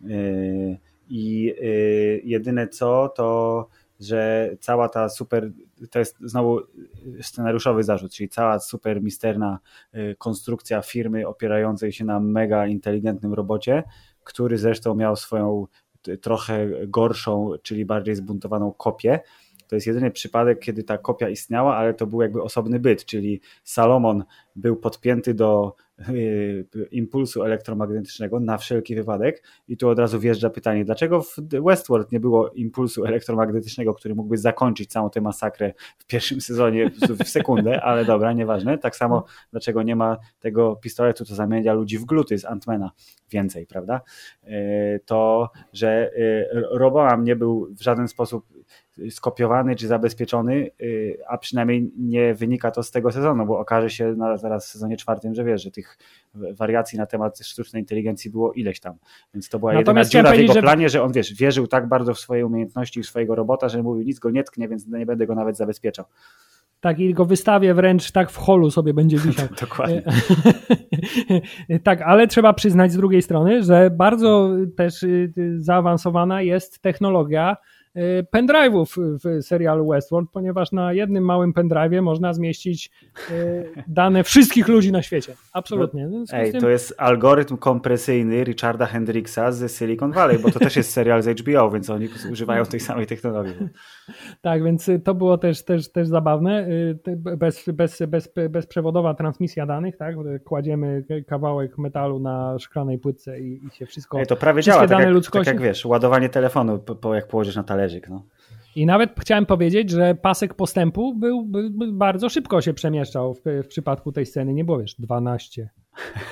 Yy, I yy, jedyne co, to że cała ta super, to jest znowu scenariuszowy zarzut, czyli cała super misterna y, konstrukcja firmy opierającej się na mega inteligentnym robocie, który zresztą miał swoją trochę gorszą, czyli bardziej zbuntowaną kopię. To jest jedyny przypadek, kiedy ta kopia istniała, ale to był jakby osobny byt, czyli Salomon był podpięty do impulsu elektromagnetycznego na wszelki wypadek. I tu od razu wjeżdża pytanie, dlaczego w Westworld nie było impulsu elektromagnetycznego, który mógłby zakończyć całą tę masakrę w pierwszym sezonie w sekundę, ale dobra, nieważne. Tak samo, dlaczego nie ma tego pistoletu, co zamienia ludzi w gluty z Antmana więcej, prawda? Y, to, że Roboam nie był w żaden sposób skopiowany czy zabezpieczony, y, a przynajmniej nie wynika to z tego sezonu, bo okaże się na, zaraz w sezonie czwartym, że wiesz, że tych wariacji na temat sztucznej inteligencji było ileś tam. Więc to była Natomiast jedyna dziura w jego że... planie, że on wiesz, wierzył tak bardzo w swoje umiejętności i w swojego robota, że mówił nic go nie tknie, więc nie będę go nawet zabezpieczał. Tak, i go wystawię wręcz tak w holu sobie będzie wisiał. Dokładnie. tak, ale trzeba przyznać z drugiej strony, że bardzo też y, zaawansowana jest technologia Y, pendrive'ów w serialu Westworld, ponieważ na jednym małym pendrive'ie można zmieścić y, dane wszystkich ludzi na świecie. Absolutnie. Ej, tym... to jest algorytm kompresyjny Richarda Hendricksa z Silicon Valley, bo to też jest serial z HBO, więc oni używają tej samej technologii. Tak, więc to było też, też, też zabawne. Y, bez, bez, bez, bezprzewodowa transmisja danych, tak? Kładziemy kawałek metalu na szklanej płytce i, i się wszystko. Ej, to prawie działa, tak jak, tak jak wiesz, ładowanie telefonu, po, po jak położysz na talerz talerzyk. No. I nawet chciałem powiedzieć, że pasek postępu był, bardzo szybko się przemieszczał w, w, przypadku tej sceny. Nie było wiesz 12,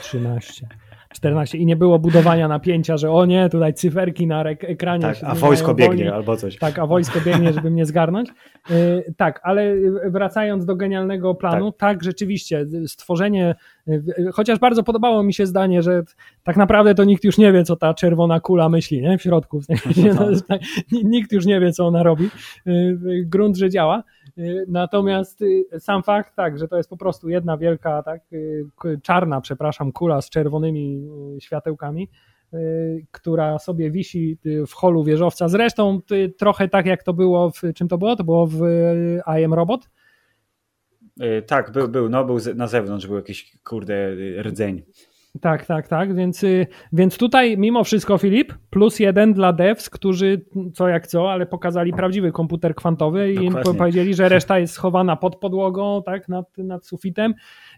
13. 14 i nie było budowania napięcia, że o nie, tutaj cyferki na ekranie. Tak, a wojsko biegnie albo coś. Tak, a wojsko biegnie, żeby mnie zgarnąć. Yy, tak, ale wracając do genialnego planu, tak. tak, rzeczywiście, stworzenie, yy, chociaż bardzo podobało mi się zdanie, że tak naprawdę to nikt już nie wie, co ta czerwona kula myśli nie? w środku. W sensie, no, nikt już nie wie, co ona robi. Yy, grunt, że działa. Y, natomiast y, sam fakt, tak, że to jest po prostu jedna wielka, tak, y, czarna, przepraszam, kula z czerwonymi światełkami, która sobie wisi w holu wieżowca. Zresztą trochę tak jak to było w czym to było? To było w I Am Robot. Tak, był, był, no był na zewnątrz, był jakiś kurde rdzeń. Tak, tak, tak. Więc, y, więc tutaj mimo wszystko, Filip, plus jeden dla devs, którzy co jak co, ale pokazali prawdziwy komputer kwantowy i Dokładnie. powiedzieli, że reszta jest schowana pod podłogą, tak, nad, nad sufitem.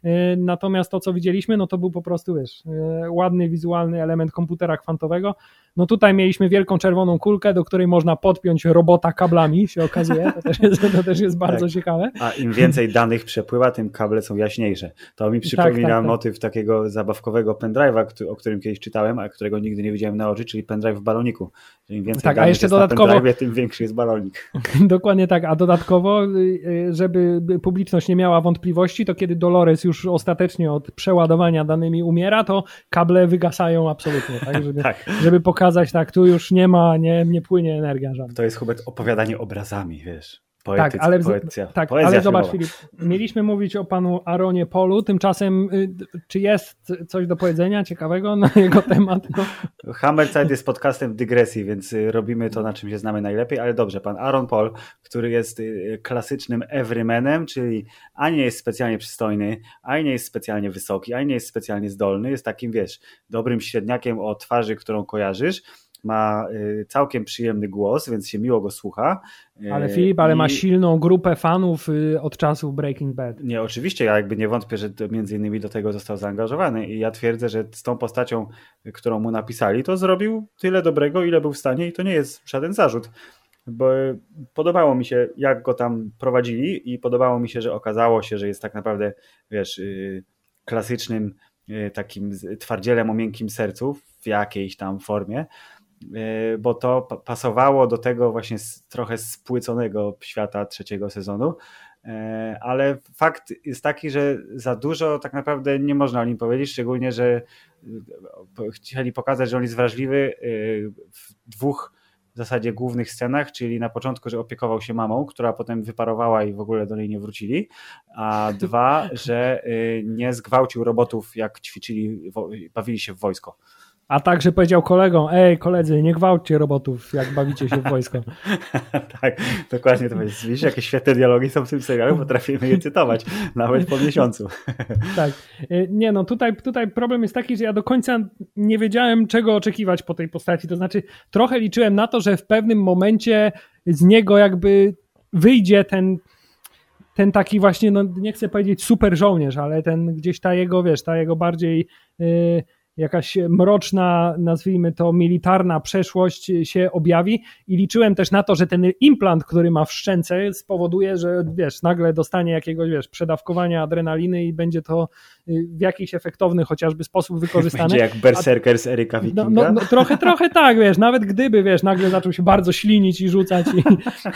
Y, natomiast to, co widzieliśmy, no to był po prostu, wiesz, y, ładny wizualny element komputera kwantowego. No tutaj mieliśmy wielką czerwoną kulkę, do której można podpiąć robota kablami, się okazuje. To też jest, to też jest bardzo tak. ciekawe. A im więcej danych przepływa, tym kable są jaśniejsze. To mi przypomina tak, tak, tak. motyw takiego zabawkowego pendrive'a, o którym kiedyś czytałem, a którego nigdy nie widziałem na oczy, czyli pendrive w baloniku. Im więcej tak, a jeszcze dodatkowo pendrive, tym większy jest balonik. Dokładnie tak, a dodatkowo, y, y, żeby publiczność nie miała wątpliwości, to kiedy Dolores już ostatecznie od przeładowania danymi umiera, to kable wygasają absolutnie, tak? Żeby, tak. żeby pokazać, tak, tu już nie ma, nie, nie płynie energia żadna. To jest chyba opowiadanie obrazami, wiesz. Poetyc, tak, ale, poecja, tak, ale zobacz Filip, mieliśmy mówić o panu Aaronie Polu, tymczasem y, czy jest coś do powiedzenia ciekawego na jego temat? No. Hammerside jest podcastem dygresji, więc y, robimy to, na czym się znamy najlepiej, ale dobrze, pan Aaron Paul, który jest y, klasycznym everymanem, czyli ani nie jest specjalnie przystojny, ani nie jest specjalnie wysoki, ani nie jest specjalnie zdolny, jest takim, wiesz, dobrym średniakiem o twarzy, którą kojarzysz, ma y, całkiem przyjemny głos, więc się miło go słucha. Ale Filip, ale I... ma silną grupę fanów y, od czasów Breaking Bad. Nie, oczywiście, ja jakby nie wątpię, że między innymi do tego został zaangażowany i ja twierdzę, że z tą postacią, którą mu napisali, to zrobił tyle dobrego, ile był w stanie i to nie jest żaden zarzut bo podobało mi się, jak go tam prowadzili i podobało mi się, że okazało się, że jest tak naprawdę, wiesz, y, klasycznym takim twardzielem o miękkim sercu w jakiejś tam formie, bo to pasowało do tego właśnie trochę spłyconego świata trzeciego sezonu. E, ale fakt jest taki, że za dużo tak naprawdę nie można o nim powiedzieć, szczególnie, że e, chcieli pokazać, że on jest wrażliwy w dwóch w zasadzie głównych scenach, czyli na początku, że opiekował się mamą, która potem wyparowała i w ogóle do niej nie wrócili, a dwa, że nie zgwałcił robotów, jak ćwiczyli, bawili się w wojsko. A także powiedział kolegom, ej koledzy, nie gwałćcie robotów, jak bawicie się w wojsko. tak, dokładnie to jest. Widzisz, jakie świetne dialogi są w tym serialu, potrafimy je cytować, nawet po miesiącu. tak. Y, nie no, tutaj, tutaj problem jest taki, że ja do końca nie wiedziałem, czego oczekiwać po tej postaci. To znaczy, trochę liczyłem na to, że w pewnym momencie z niego jakby wyjdzie ten ten taki właśnie, no nie chcę powiedzieć super żołnierz, ale ten gdzieś ta jego, wiesz, ta jego bardziej y, jakaś mroczna, nazwijmy to militarna przeszłość się objawi i liczyłem też na to, że ten implant, który ma w szczęce spowoduje, że wiesz, nagle dostanie jakiegoś, wiesz, przedawkowania adrenaliny i będzie to y, w jakiś efektowny chociażby sposób wykorzystane. Będzie jak Berserker z Eryka no, Wikinga. No, no, no, trochę, trochę tak, wiesz, nawet gdyby, wiesz, nagle zaczął się bardzo ślinić i rzucać i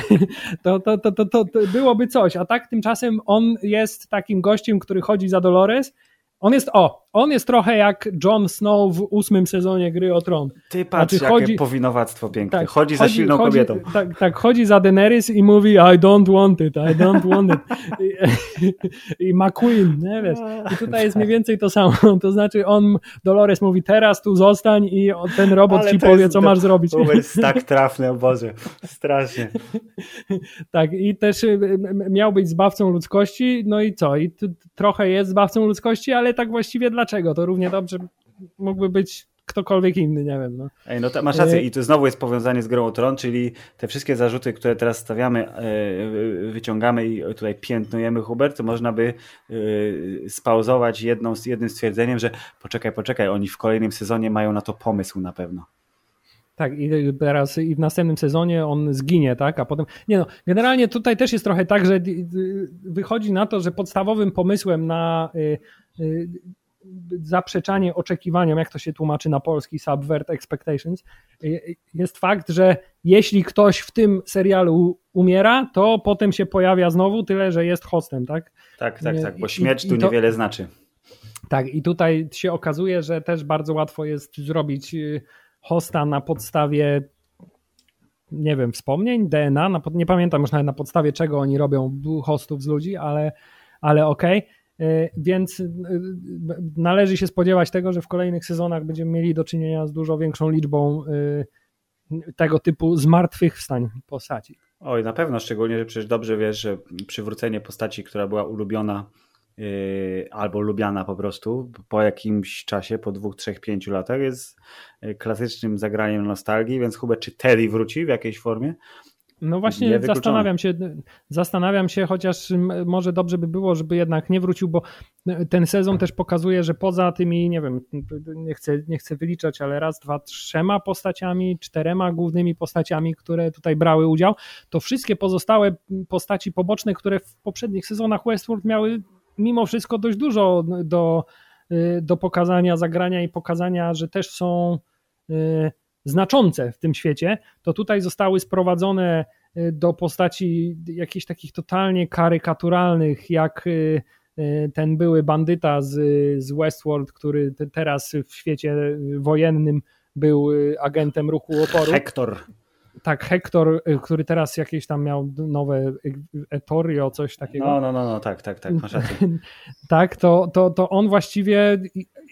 to, to, to, to, to byłoby coś, a tak tymczasem on jest takim gościem, który chodzi za Dolores on jest, o, on jest trochę jak Jon Snow w ósmym sezonie Gry o Tron. Ty patrz, znaczy, jakie chodzi, powinowactwo piękne. Tak, chodzi za silną chodzi, kobietą. Tak, tak, chodzi za Daenerys i mówi I don't want it, I don't want it. I, i McQueen, nie wiesz. I tutaj jest mniej więcej to samo. To znaczy on, Dolores mówi teraz tu zostań i ten robot Ale ci powie, co masz zrobić. To jest tak trafny, o Boże. Strasznie. tak, i też y, miał być zbawcą ludzkości, no i co? I trochę jest zbawcą ludzkości, ale tak właściwie dlaczego? To równie dobrze mógłby być ktokolwiek inny, nie wiem. No. Ej, no masz rację i to znowu jest powiązanie z grą o Tron, czyli te wszystkie zarzuty, które teraz stawiamy, e, wyciągamy i tutaj piętnujemy Hubert, to można by e, spauzować jedną, jednym stwierdzeniem, że poczekaj, poczekaj, oni w kolejnym sezonie mają na to pomysł na pewno. Tak, i teraz i w następnym sezonie on zginie, tak? A potem. Nie no, generalnie tutaj też jest trochę tak, że wychodzi na to, że podstawowym pomysłem na y, y, zaprzeczanie oczekiwaniom, jak to się tłumaczy na polski, subvert expectations, y, jest fakt, że jeśli ktoś w tym serialu umiera, to potem się pojawia znowu, tyle że jest hostem, tak? Tak, tak, tak, bo śmierć I, tu i to, niewiele znaczy. Tak, i tutaj się okazuje, że też bardzo łatwo jest zrobić hosta na podstawie nie wiem, wspomnień, DNA, na, nie pamiętam już nawet na podstawie czego oni robią hostów z ludzi, ale, ale okej. Okay. Więc y, y, należy się spodziewać tego, że w kolejnych sezonach będziemy mieli do czynienia z dużo większą liczbą y, tego typu zmartwychwstań postaci. Oj, na pewno, szczególnie, że przecież dobrze wiesz, że przywrócenie postaci, która była ulubiona albo lubiana po prostu po jakimś czasie, po dwóch, trzech, pięciu latach jest klasycznym zagraniem nostalgii, więc Hubert, czy Teddy wróci w jakiejś formie? No właśnie zastanawiam się, zastanawiam się, chociaż może dobrze by było, żeby jednak nie wrócił, bo ten sezon też pokazuje, że poza tymi, nie wiem, nie chcę, nie chcę wyliczać, ale raz, dwa, trzema postaciami, czterema głównymi postaciami, które tutaj brały udział, to wszystkie pozostałe postaci poboczne, które w poprzednich sezonach Westworld miały mimo wszystko dość dużo do, y, do pokazania, zagrania i pokazania, że też są y, znaczące w tym świecie, to tutaj zostały sprowadzone y, do postaci jakichś takich totalnie karykaturalnych, jak ten były bandyta z, z Westworld, który teraz w świecie wojennym był agentem ruchu oporu. Hector tak, Hector, y, który teraz jakieś tam miał nowe Etorio, coś takiego. No, no, no, no tak, tak, tak, masz rację. tak, to, to, to on właściwie,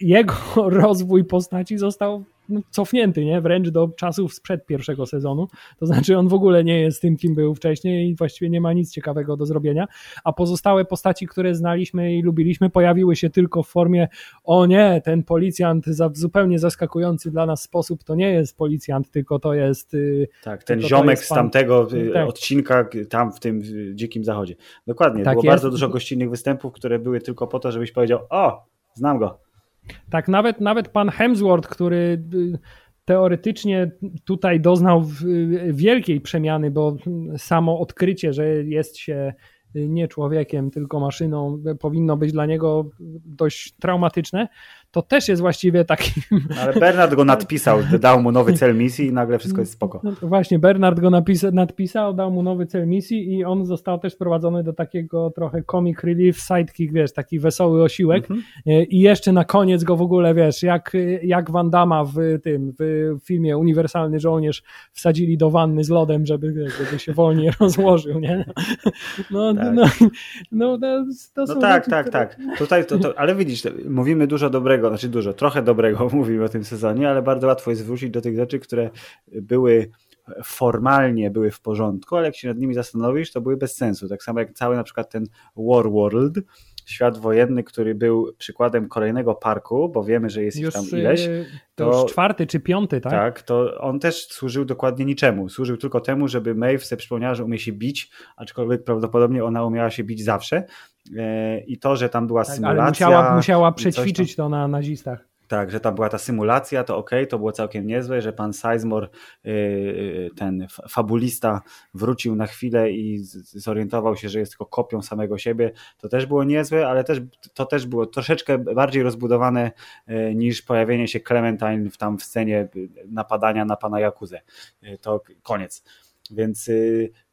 jego rozwój postaci został cofnięty, nie? Wręcz do czasów sprzed pierwszego sezonu. To znaczy on w ogóle nie jest tym, kim był wcześniej i właściwie nie ma nic ciekawego do zrobienia. A pozostałe postaci, które znaliśmy i lubiliśmy, pojawiły się tylko w formie o nie, ten policjant za zupełnie zaskakujący dla nas sposób to nie jest policjant, tylko to jest... Y, tak, ten ziomek z tamtego y, tak. odcinka tam w tym Dzikim Zachodzie. Dokładnie, tak było jest. bardzo dużo gościnnych występów, które były tylko po to, żebyś powiedział o, znam go. Tak, nawet, nawet pan Hemsworth, który y, teoretycznie tutaj doznał wielkiej przemiany, bo samo odkrycie, że jest się nie człowiekiem, tylko maszyną, powinno być dla niego dość traumatyczne to też jest właściwie taki. Ale Bernard go nadpisał, dał mu nowy cel misji i nagle wszystko jest spoko. No właśnie, Bernard go napisa, nadpisał, dał mu nowy cel misji i on został też prowadzony do takiego trochę comic relief sidekick, wiesz, taki wesoły osiłek mhm. E, i jeszcze na koniec go w ogóle, wiesz, jak, jak Van Damme w tym, w filmie Uniwersalny Żołnierz wsadzili do wanny z lodem, żeby, żeby się wolniej rozłożył, nie? No, tak. no, no, no, to no tak, rzeczy, tak, które... tak. Tutaj to, to, ale widzisz, mówimy dużo dobrego dobrego, znaczy dużo, trochę dobrego mówimy o tym sezonie, ale bardzo łatwo jest wrócić do tych rzeczy, które były formalnie były w porządku, ale jak się nad nimi zastanowisz, to były bez sensu. Tak samo jak cały na przykład ten War World, świat wojenny, który był przykładem kolejnego parku, bo wiemy, że jest już, ich tam ileś. To, to już czwarty czy piąty, tak? Tak, to on też służył dokładnie niczemu. Służył tylko temu, żeby Maeve sobie przypomniała, że umie się bić, aczkolwiek prawdopodobnie ona umiała się bić zawsze. I to, że tam była tak, symulacja. Ale musiała, musiała przećwiczyć to na nazistach. Tak, że tam była ta symulacja, to ok, to było całkiem niezłe, że pan Sizemore, y, y, ten fabulista, wrócił na chwilę i zorientował się, że jest tylko kopią samego siebie. To też było niezłe, ale też, to też było troszeczkę bardziej rozbudowane y, niż pojawienie się Clementine w tam w scenie napadania na pana Jakuzę. To koniec. Więc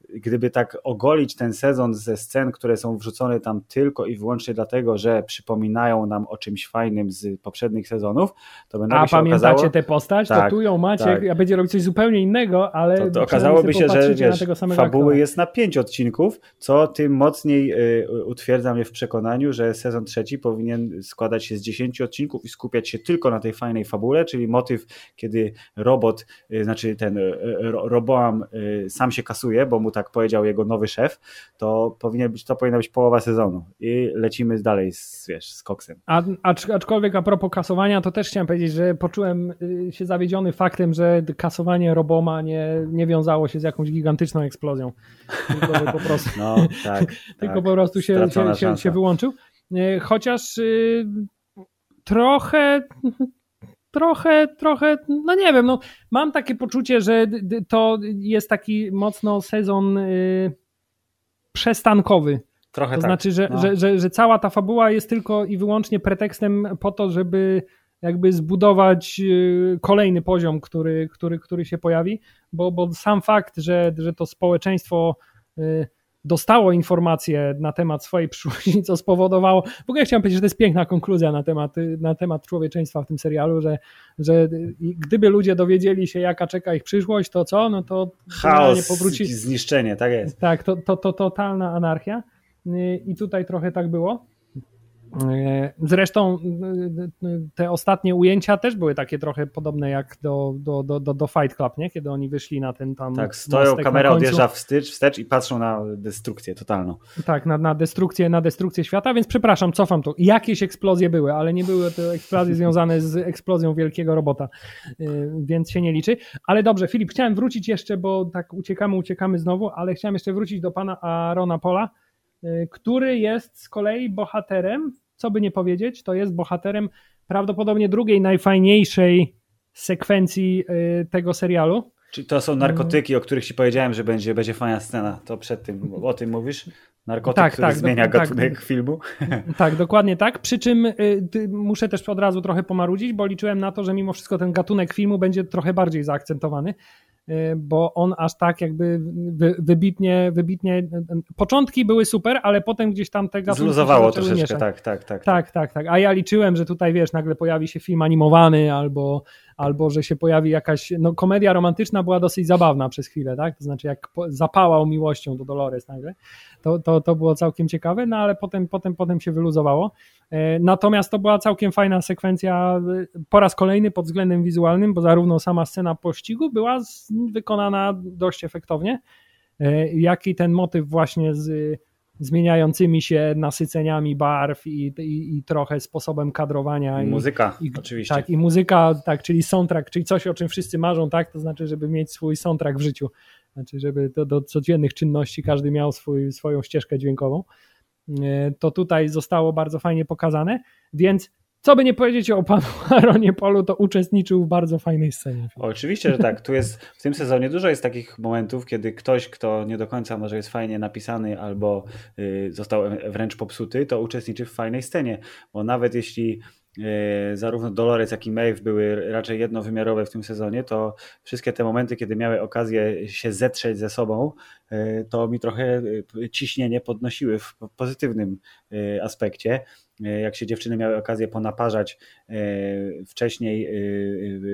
gdyby tak ogolić ten sezon ze scen, które są wrzucone tam tylko i wyłącznie dlatego, że przypominają nam o czymś fajnym z poprzednich sezonów, to by A pamiętacie okazało... tę postać? Tak, to tu ją macie, tak. a będzie robić coś zupełnie innego, ale to, to okazałoby się, że wiesz, fabuły aktora. jest na pięć odcinków, co tym mocniej y, utwierdza mnie w przekonaniu, że sezon trzeci powinien składać się z dziesięciu odcinków i skupiać się tylko na tej fajnej fabule, czyli motyw, kiedy robot, y, znaczy ten y, Roboam y, sam się kasuje, bo mu tak powiedział jego nowy szef, to powinien być, to powinna być połowa sezonu i lecimy dalej z, wiesz, z koksem. A, aczkolwiek a propos kasowania, to też chciałem powiedzieć, że poczułem y, się zawiedziony faktem, że kasowanie Roboma nie, nie wiązało się z jakąś gigantyczną eksplozją. Tylko po prostu, no, tak, tylko tak. po prostu się, się, się, się, wyłączył. Y, chociaż y, trochę trochę, trochę, no nie wiem, no mam takie poczucie, że to jest taki mocno sezon y, przestankowy. Trochę to tak. znaczy, że, no. że, że, że cała ta fabuła jest tylko i wyłącznie pretekstem po to, żeby jakby zbudować y, kolejny poziom, który, który, który się pojawi, bo, bo sam fakt, że, że to społeczeństwo y, dostało informacje na temat swojej przyszłości, co spowodowało. W ogóle chciałem powiedzieć, że to jest piękna konkluzja na temat, na temat człowieczeństwa w tym serialu, że, że gdyby ludzie dowiedzieli się, jaka czeka ich przyszłość, to co? No to chaos, powróci... zniszczenie, tak jest. Tak, to, to, to totalna anarchia. I tutaj trochę tak było. E, zresztą e, e, te ostatnie ujęcia też były takie trochę podobne jak do, do, do, do Fight Club, nie? kiedy oni wyszli na ten tam. Tak, stoją, kamera odjeżdża wstecz, wstecz i patrzą na destrukcję totalną. Tak, na, na, destrukcję, na destrukcję świata, więc przepraszam, cofam tu. Jakieś eksplozje były, ale nie były to eksplozje związane z eksplozją wielkiego robota, więc się nie liczy. Ale dobrze, Filip, chciałem wrócić jeszcze, bo tak uciekamy, uciekamy znowu, ale chciałem jeszcze wrócić do pana Arona Pola, który jest z kolei bohaterem co by nie powiedzieć, to jest bohaterem prawdopodobnie drugiej najfajniejszej sekwencji y, tego serialu. Czyli to są narkotyki, o których ci powiedziałem, że będzie, będzie fajna scena. To przed tym, o tym mówisz? Narkotyk, tak, który tak, zmienia do, gatunek tak, filmu? Tak, dokładnie tak. Przy czym y, muszę też od razu trochę pomarudzić, bo liczyłem na to, że mimo wszystko ten gatunek filmu będzie trochę bardziej zaakcentowany. Y, bo on aż tak jakby wybitnie, wybitnie, początki były super, ale potem gdzieś tam te gatunki Zluzowało troszeczkę, tak, tak, tak, tak. Tak, tak, A ja liczyłem, że tutaj wiesz, nagle pojawi się film animowany albo, albo że się pojawi jakaś, no komedia romantyczna była dosyć zabawna przez chwilę, tak, to znaczy jak zapałał miłością do Dolores nagle, to, to, to było całkiem ciekawe, no ale potem, potem, potem się wyluzowało. E, natomiast to była całkiem fajna sekwencja e, po raz kolejny pod względem wizualnym, bo zarówno sama scena pościgu była wykonana dość efektownie, e, jak i ten motyw właśnie z zmieniającymi się nasyceniami barw i, i, i trochę sposobem kadrowania. I muzyka, i, oczywiście. Tak, i muzyka, tak, czyli soundtrack, czyli coś, o czym wszyscy marzą, tak, to znaczy, żeby mieć swój soundtrack w życiu, znaczy, żeby do, do codziennych czynności każdy miał swój, swoją ścieżkę dźwiękową. E, to tutaj zostało bardzo fajnie pokazane, więc co by nie powiedzieć o panu Aaronie Polu, to uczestniczył w bardzo fajnej scenie. Oczywiście, że tak. Tu jest w tym sezonie dużo jest takich momentów, kiedy ktoś, kto nie do końca może jest fajnie napisany albo y, został wręcz popsuty, to uczestniczy w fajnej scenie. Bo nawet jeśli E, zarówno Dolores, jak i Maeve były raczej jednowymiarowe w tym sezonie, to wszystkie te momenty, kiedy miały okazję się zetrzeć ze sobą, to mi trochę e, ciśnienie podnosiły w pozytywnym aspekcie. jak się dziewczyny miały okazję ponaparzać, wcześniej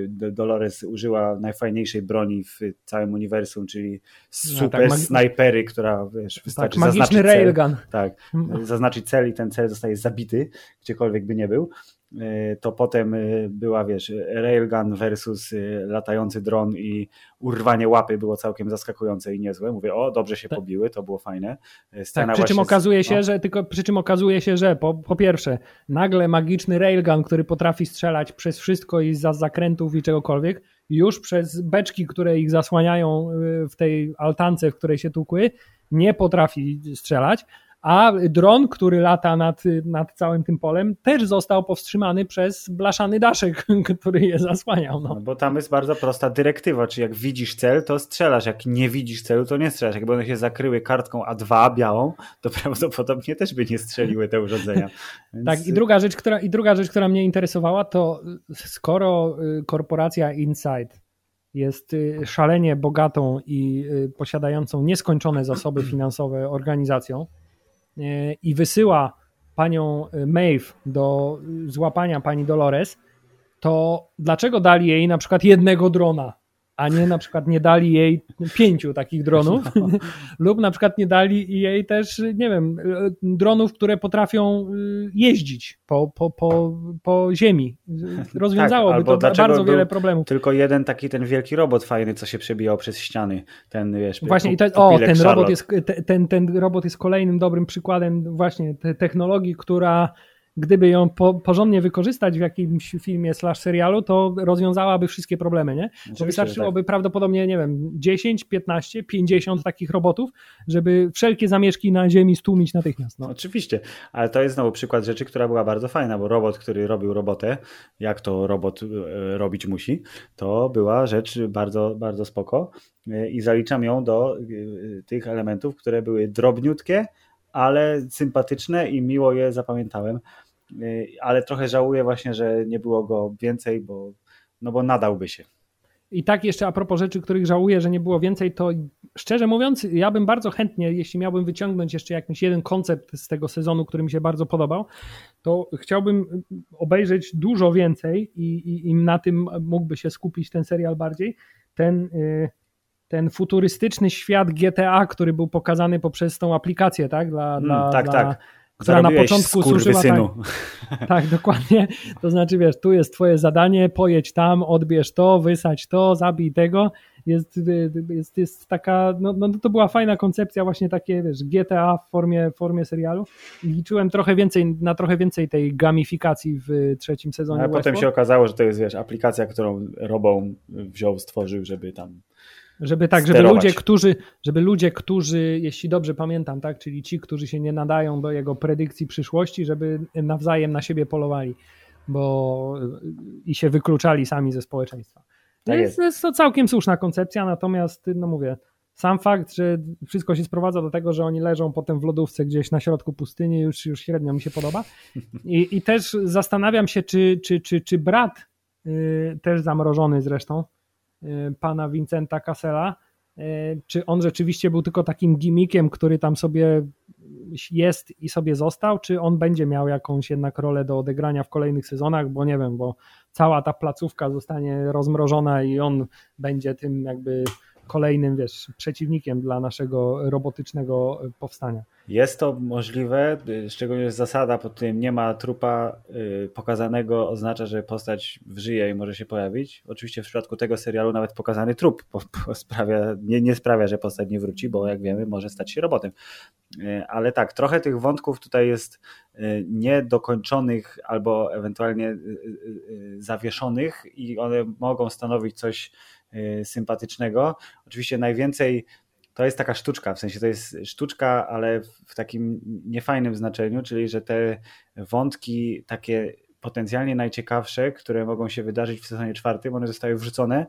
Dolores użyła najfajniejszej broni w całym uniwersum, czyli super no, tak, snajpery, która wiesz, tak, wystarczy tak, magiczny railgun. Tak, zaznaczyć cel i ten cel zostaje zabity, gdziekolwiek by nie był. E, to potem e, była, wiesz, railgun versus e, latający dron i urwanie łapy było całkiem zaskakujące i niezłe. Mówię, o, dobrze się tak. pobiły, to było fajne. Scena tak, przy czym okazuje się, no. że tylko przy czym okazuje się, że po, po pierwsze, nagle magiczny railgun, który potrafi strzelać przez wszystko i za zakrętów i czegokolwiek, już przez beczki, które ich zasłaniają w tej altance, w której się tukły, nie potrafi strzelać a dron, który lata nad, nad całym tym polem, też został powstrzymany przez blaszany daszek, który je zasłaniał. No. no. bo tam jest bardzo prosta dyrektywa, czy jak widzisz cel, to strzelasz, jak nie widzisz celu, to nie strzelasz. Jakby one się zakryły kartką A2 białą, to prawdopodobnie też by nie strzeliły te urządzenia. Więc... Tak, i druga, rzecz, która, i druga rzecz, która mnie interesowała, to skoro y, korporacja Insight jest y, szalenie bogatą i y, posiadającą nieskończone zasoby finansowe organizacją, i wysyła panią e, Maeve do złapania pani Dolores, to dlaczego dali jej na przykład jednego drona? A nie na przykład nie dali jej pięciu takich dronów, no. lub na przykład nie dali jej też, nie wiem, dronów, które potrafią y, jeździć po, po, po, po ziemi. Rozwiązałoby tak, to bardzo wiele problemów. Tylko jeden taki ten wielki robot fajny, co się przebijał przez ściany. Ten, wiesz, właśnie, i to, o, ten robot, jest, ten, ten robot jest kolejnym dobrym przykładem właśnie technologii, która gdyby ją po, porządnie wykorzystać w jakimś filmie slash serialu, to rozwiązałaby wszystkie problemy, nie? Bo wystarczyłoby tak. prawdopodobnie, nie wiem, 10, 15, 50 takich robotów, żeby wszelkie zamieszki na ziemi stłumić natychmiast. No. Oczywiście, ale to jest znowu przykład rzeczy, która była bardzo fajna, bo robot, który robił robotę, jak to robot e, robić musi, to była rzecz bardzo, bardzo spoko e, i zaliczam ją do e, tych elementów, które były drobniutkie, ale sympatyczne i miło je zapamiętałem. Y, ale trochę żałuję właśnie, że nie było go więcej, bo, no bo nadałby się. I tak jeszcze a propos rzeczy, których żałuję, że nie było więcej, to szczerze mówiąc, ja bym bardzo chętnie, jeśli miałbym wyciągnąć jeszcze jakiś jeden koncept z tego sezonu, który mi się bardzo podobał, to chciałbym obejrzeć dużo więcej i, i, i na tym mógłby się skupić ten serial bardziej. Ten, y, ten futurystyczny świat GTA, który był pokazany poprzez tą aplikację, tak? Dla, mm, dla, tak, dla, tak która na początku służyła tak, tak, dokładnie. To znaczy, wiesz, tu jest twoje zadanie, pojedź tam, odbierz to, wysadź to, zabij tego. Jest, jest, jest taka, no, no to była fajna koncepcja, właśnie takie, wiesz, GTA w formie, w formie serialu. Liczyłem trochę więcej, na trochę więcej tej gamifikacji w trzecim sezonie. A potem się okazało, że to jest, wiesz, aplikacja, którą Robą wziął, stworzył, żeby tam żeby tak, żeby ludzie, którzy, żeby ludzie, którzy, jeśli dobrze pamiętam, tak, czyli ci, którzy się nie nadają do jego predykcji przyszłości, żeby nawzajem na siebie polowali, bo i się wykluczali sami ze społeczeństwa. Tak jest. jest to całkiem słuszna koncepcja, natomiast no mówię, sam fakt, że wszystko się sprowadza do tego, że oni leżą potem w lodówce gdzieś na środku pustyni, już, już średnio mi się podoba. I, i też zastanawiam się, czy, czy, czy, czy brat, yy, też zamrożony zresztą, pana Vincenta Cassela, y, czy on rzeczywiście był tylko takim gimmickiem, który tam sobie jest i sobie został, czy on będzie miał jakąś jednak rolę do odegrania w kolejnych sezonach, bo nie wiem, bo cała ta placówka zostanie rozmrożona i on będzie tym jakby kolejnym, wiesz, przeciwnikiem dla naszego robotycznego powstania. Jest to możliwe, szczególnie zasada, pod którym nie ma trupa y, pokazanego, oznacza, że postać żyje i może się pojawić. Oczywiście w przypadku tego serialu nawet pokazany trup sprawia, nie, nie sprawia, że postać nie wróci, bo jak wiemy, może stać się robotem. Y, ale tak, trochę tych wątków tutaj jest y, niedokończonych albo ewentualnie zawieszonych i one mogą stanowić coś sympatycznego. Oczywiście najwięcej to jest taka sztuczka, w sensie to jest sztuczka, ale w takim niefajnym znaczeniu, czyli że te wątki takie potencjalnie najciekawsze, które mogą się wydarzyć w sezonie czwartym, one zostały wrzucone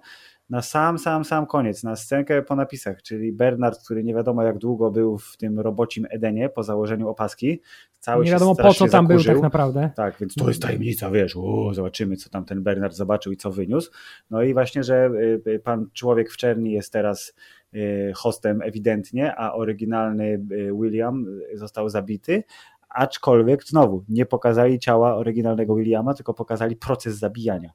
na sam, sam, sam koniec, na scenkę po napisach, czyli Bernard, który nie wiadomo jak długo był w tym robocim Edenie po założeniu opaski, cały nie wiadomo po co tam zakurzył. był tak naprawdę. Tak, więc to jest tajemnica, wiesz, o, zobaczymy co tam ten Bernard zobaczył i co wyniósł. No i właśnie, że y, y, pan człowiek w czerni jest teraz y, hostem ewidentnie, a oryginalny William został zabity, aczkolwiek znowu nie pokazali ciała oryginalnego Williama, tylko pokazali proces zabijania.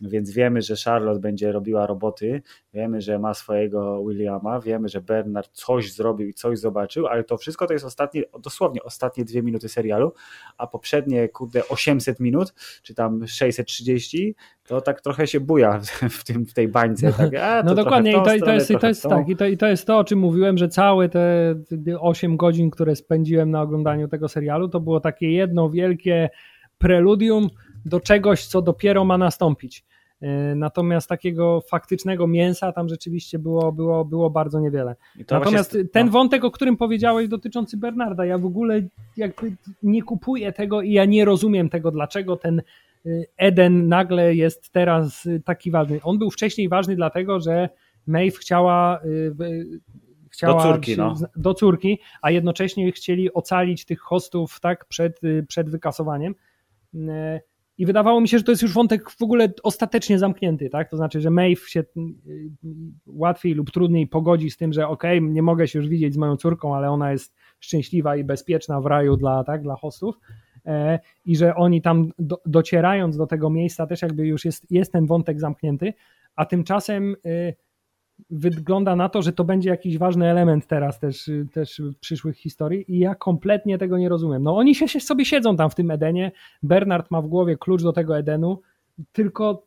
Więc wiemy, że Charlotte będzie robiła roboty, wiemy, że ma swojego Williama, wiemy, że Bernard coś zrobił i coś zobaczył, ale to wszystko to jest ostatnie, dosłownie ostatnie dwie minuty serialu, a poprzednie, kurde, 800 minut, czy tam 630, to tak trochę się buja w, tym, w tej bańce. Tak, a, no dokładnie, i to, stronę, to, jest, i to jest tak, i to, i to jest to, o czym mówiłem, że całe te 8 godzin, które spędziłem na oglądaniu tego serialu, to było takie jedno wielkie preludium do czegoś, co dopiero ma nastąpić. E, natomiast takiego faktycznego mięsa tam rzeczywiście było, było, było bardzo niewiele. Natomiast ten no. wątek, o którym powiedziałeś dotyczący Bernarda, ja w ogóle jakby nie kupuję tego i ja nie rozumiem tego, dlaczego ten e, Eden nagle jest teraz taki ważny. On był wcześniej ważny dlatego, że Maeve chciała, e, chciała do córki, no. do córki, a jednocześnie chcieli ocalić tych hostów tak przed, przed wykasowaniem. I wydawało mi się, że to jest już wątek w ogóle ostatecznie zamknięty, tak? To znaczy, że Maeve się y, łatwiej lub trudniej pogodzi z tym, że okej, okay, nie mogę się już widzieć z moją córką, ale ona jest szczęśliwa i bezpieczna w raju dla, tak, dla hostów. E, I że oni tam do, docierając do tego miejsca też jakby już jest, jest ten wątek zamknięty, a tymczasem y, wygląda na to, że to będzie jakiś ważny element teraz też, też przyszłych historii i ja kompletnie tego nie rozumiem. No oni się, się sobie siedzą tam w tym Edenie, Bernard ma w głowie klucz do tego Edenu, tylko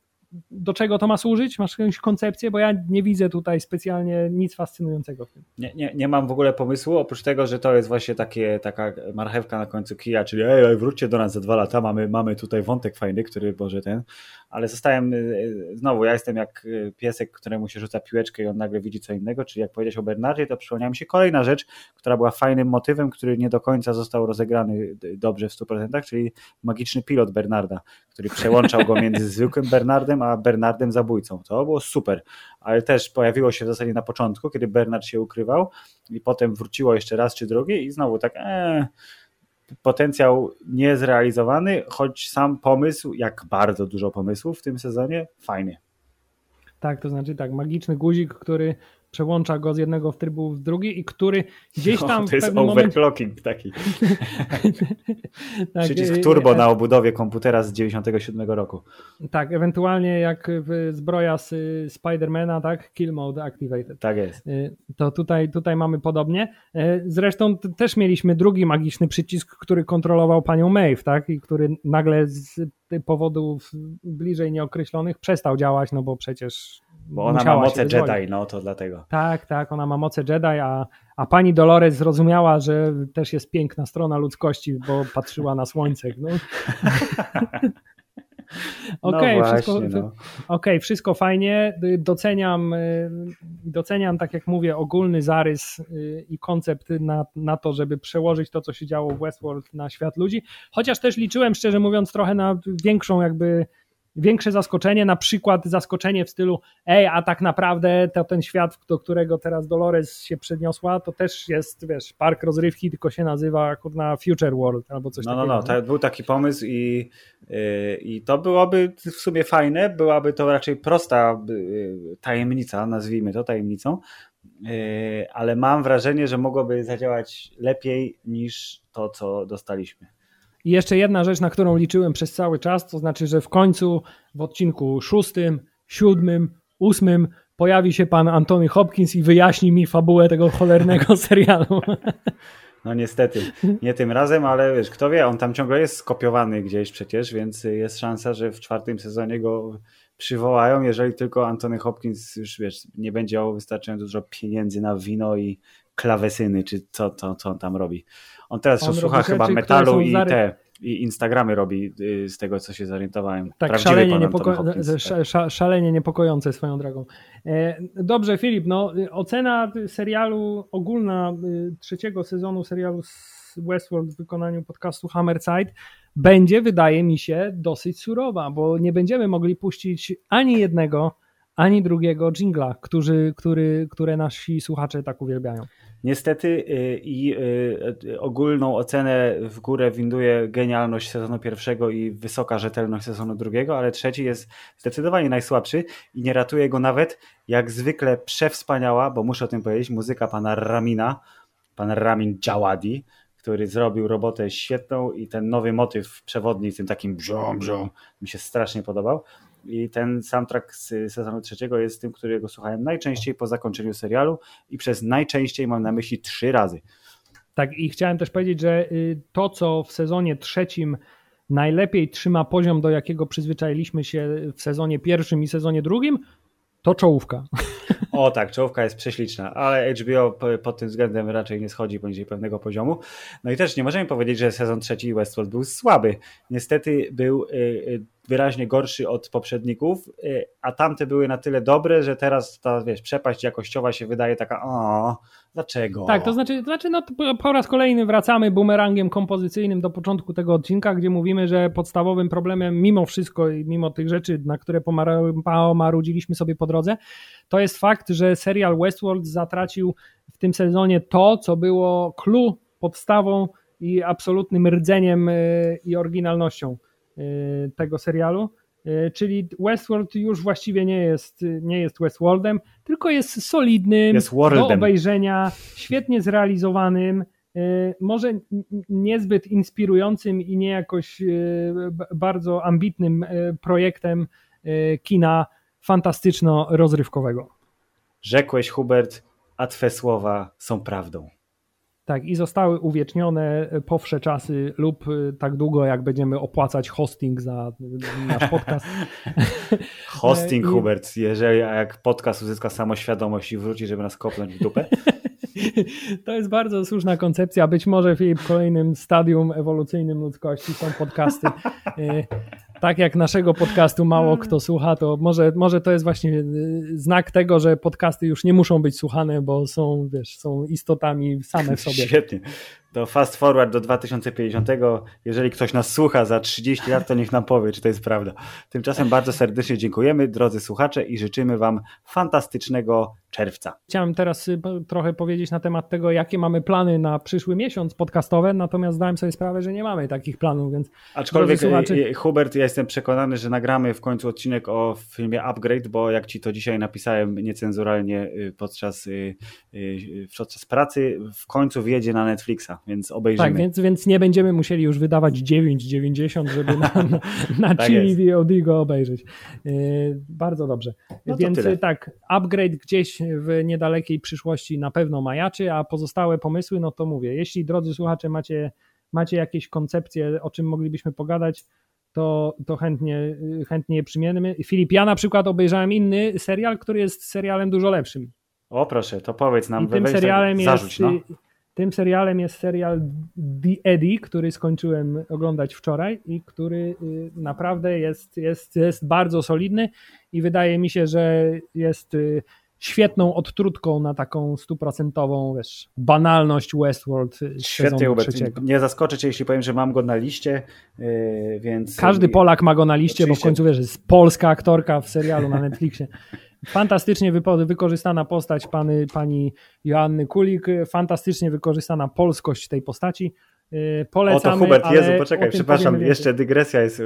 do czego to ma służyć? Masz jakąś koncepcję? Bo ja nie widzę tutaj specjalnie nic fascynującego w tym. Nie, nie, nie mam w ogóle pomysłu, oprócz tego, że to jest właśnie takie, taka marchewka na końcu kija, czyli ej, wróćcie do nas za dwa lata, mamy, mamy tutaj wątek fajny, który może ten, ale zostałem, y, y, znowu, ja jestem jak y, piesek, któremu się rzuca piłeczkę i on nagle widzi co innego, czyli jak powiedziałeś o Bernardzie, to przypomniała mi się kolejna rzecz, która była fajnym motywem, który nie do końca został rozegrany dobrze w 100%, czyli magiczny pilot Bernarda, który przełączał go między zwykłym Bernardem a Bernardem zabójcą. To było super, ale też pojawiło się w zasadzie na początku, kiedy Bernard się ukrywał i potem wróciło jeszcze raz czy drugi i znowu tak ee, potencjał niezrealizowany, choć sam pomysł, jak bardzo dużo pomysłów w tym sezonie, fajny. Tak, to znaczy tak, magiczny guzik, który przełącza go z jednego w trybu w drugi i który gdzieś no, tam no, to jest overclocking moment... taki. tak, Przycisk e, turbo e, na obudowie komputera z 97 roku. Tak, ewentualnie jak zbroja z Spidermana, tak, kill mode activated. Tak jest. To tutaj, tutaj mamy podobnie. Zresztą też mieliśmy drugi magiczny przycisk, który kontrolował panią Maeve, tak, i który nagle z powodów bliżej nieokreślonych przestał działać, no bo przecież bo ona ma moce Jedi, no to dlatego. Tak, tak, ona ma moce Jedi, a, a pani Dolores zrozumiała, że też jest piękna strona ludzkości, bo patrzyła na słońce. No. Okej, okay, no wszystko, no. okay, wszystko fajnie. Doceniam, doceniam, tak jak mówię, ogólny zarys y, i koncept na, na to, żeby przełożyć to, co się działo w Westworld na świat ludzi. Chociaż też liczyłem, szczerze mówiąc, trochę na większą jakby większe zaskoczenie, na przykład zaskoczenie w stylu ej, a tak naprawdę to ten świat, do którego teraz Dolores się przeniosła, to też jest, wiesz, park rozrywki, tylko się nazywa kurna Future World albo coś no, takiego. No, no, no, był taki pomysł i, yy, i to byłoby w sumie fajne, byłaby to raczej prosta yy, tajemnica, nazwijmy to tajemnicą, yy, ale mam wrażenie, że mogłoby zadziałać lepiej niż to, co dostaliśmy. I jeszcze jedna rzecz, na którą liczyłem przez cały czas, to znaczy, że w końcu w odcinku szóstym, siódmym, ósmym pojawi się pan Antony Hopkins i wyjaśni mi fabułę tego cholernego serialu. No niestety, nie tym razem, ale wiesz, kto wie, on tam ciągle jest skopiowany gdzieś przecież, więc jest szansa, że w czwartym sezonie go przywołają, jeżeli tylko Antony Hopkins już wiesz, nie będzie miał wystarczająco dużo pieniędzy na wino i klawesyny, czy co, co, co on tam robi. On teraz on słucha chyba metalu i te i Instagramy robi y, z tego, co się zorientowałem. Tak, szalenie, niepoko tak. szalenie niepokojące swoją drogą. E, dobrze, Filip, no, ocena serialu ogólna y, trzeciego sezonu serialu Westworld w wykonaniu podcastu Hammerside będzie, wydaje mi się, dosyć surowa, bo nie będziemy mogli puścić ani jednego, ani drugiego jingla, który, który, które nasi słuchacze tak uwielbiają. Niestety y, i y, ogólną ocenę w górę winduje genialność sezonu pierwszego i wysoka rzetelność sezonu drugiego, ale trzeci jest zdecydowanie najsłabszy i nie ratuje go nawet jak zwykle przewspaniała, bo muszę o tym powiedzieć, muzyka pana Ramina, pan Ramin Djawadi, który zrobił robotę świetną i ten nowy motyw przewodni, tym takim brzom, brzom, mi się strasznie podobał. I ten soundtrack z sezonu trzeciego jest tym, którego słuchałem najczęściej po zakończeniu serialu i przez najczęściej mam na myśli trzy razy. Tak, i chciałem też powiedzieć, że y, to, co w sezonie trzecim najlepiej trzyma poziom, do jakiego przyzwyczailiśmy się w sezonie pierwszym i sezonie drugim, to czołówka. O tak, czołówka jest prześliczna, ale HBO pod tym względem raczej nie schodzi poniżej pewnego poziomu. No i też nie możemy powiedzieć, że sezon trzeci Westworld był słaby. Niestety był y, y, wyraźnie gorszy od poprzedników, y, a tamte były na tyle dobre, że teraz ta wiesz, przepaść jakościowa się wydaje taka, o, dlaczego? Tak, to znaczy, to znaczy no, po raz kolejny wracamy bumerangiem kompozycyjnym do początku tego odcinka, gdzie mówimy, że podstawowym problemem mimo wszystko i mimo tych rzeczy, na które pomarudziliśmy sobie po drodze, to jest fakt, że serial Westworld zatracił w tym sezonie to, co było clue, podstawą i absolutnym rdzeniem y, i oryginalnością tego serialu. Y, czyli Westworld już właściwie nie jest, nie jest Westworldem, tylko jest solidnym, jest do obejrzenia, świetnie zrealizowanym, y, może niezbyt inspirującym i nie jakoś bardzo ambitnym projektem kina fantastyczno-rozrywkowego. Rzekłeś, Hubert, a twe słowa są prawdą. Tak, i zostały uwiecznione po wsze czasy lub y, tak długo, jak będziemy opłacać hosting za nasz podcast. hosting, I... Hubert, jeżeli jak podcast uzyska samoświadomość i wróci, żeby nas kopnąć w dupę. To jest bardzo słuszna koncepcja. Być może w kolejnym stadium ewolucyjnym ludzkości są podcasty y, tak jak naszego podcastu mało kto słucha, to może, może to jest właśnie y, znak tego, że podcasty już nie muszą być słuchane, bo są, wiesz, są istotami same w sobie. Świetnie to fast forward do 2050. Jeżeli ktoś nas słucha za 30 lat, to niech nam powie, czy to jest prawda. Tymczasem bardzo serdecznie dziękujemy, drodzy słuchacze, i życzymy Wam fantastycznego czerwca. Chciałem teraz y, trochę powiedzieć na temat tego, jakie mamy plany na przyszły miesiąc podcastowe, natomiast zdałem sobie sprawę, że nie mamy takich planów, więc. Aczkolwiek, słuchacze... Y, Hubert, ja jestem przekonany, że nagramy w końcu odcinek o filmie Upgrade, bo jak Ci to dzisiaj napisałem niecenzuralnie podczas, podczas pracy, w końcu wjedzie na Netflixa więc obejrzymy. Tak, więc, więc nie będziemy musieli już wydawać 9,90, żeby na, na, na tak Chili VOD go obejrzeć. Bardzo dobrze. No więc tak, upgrade gdzieś w niedalekiej przyszłości na pewno majaczy, a pozostałe pomysły, no to mówię, jeśli drodzy słuchacze macie, macie jakieś koncepcje, o czym moglibyśmy pogadać, to, to chętnie, chętnie je przyjmiemy. Filip, ja na przykład obejrzałem inny serial, który jest serialem dużo lepszym. O proszę, to powiedz nam. I tym serialem zarzuć, jest, no. Tym serialem jest serial The Eddie, który skończyłem oglądać wczoraj i który y, naprawdę jest, jest, jest bardzo solidny i wydaje mi się, że jest y, świetną odtrutką na taką stuprocentową, wiesz, banalność Westworld Świetnie, trzeciego. Nie zaskoczę cię, jeśli powiem, że mam go na liście, y, więc... Każdy Polak ma go na liście, Oczywiście. bo w końcu, wiesz, jest polska aktorka w serialu na Netflixie. Fantastycznie wykorzystana postać pani, pani Joanny Kulik, fantastycznie wykorzystana polskość tej postaci. Polecamy, o to Hubert, Jezu, poczekaj, przepraszam, jeszcze dygresja jest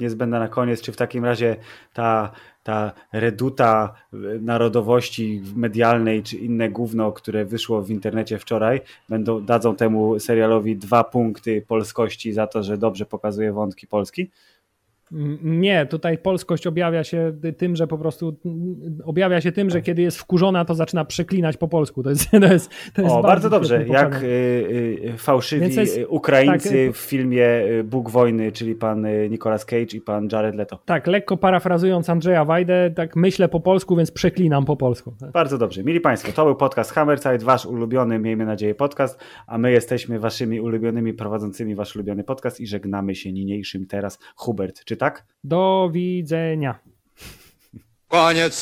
niezbędna na koniec. Czy w takim razie ta, ta reduta narodowości medialnej, czy inne gówno, które wyszło w internecie wczoraj, będą, dadzą temu serialowi dwa punkty polskości za to, że dobrze pokazuje wątki Polski? Nie, tutaj polskość objawia się tym, że po prostu objawia się tym, że kiedy jest wkurzona, to zaczyna przeklinać po polsku. To jest, to jest, to jest o, bardzo, bardzo dobrze. Jak y, y, fałszywi jest, Ukraińcy tak, w filmie y, Bóg Wojny, czyli pan Nicolas Cage i pan Jared Leto. Tak, lekko parafrazując Andrzeja Wajdę, tak myślę po polsku, więc przeklinam po polsku. Bardzo dobrze. Mili Państwo, to był podcast Hammerside, wasz ulubiony, miejmy nadzieję, podcast, a my jesteśmy waszymi ulubionymi prowadzącymi wasz ulubiony podcast i żegnamy się niniejszym teraz. Hubert, czy tak? Do widzenia. Koniec.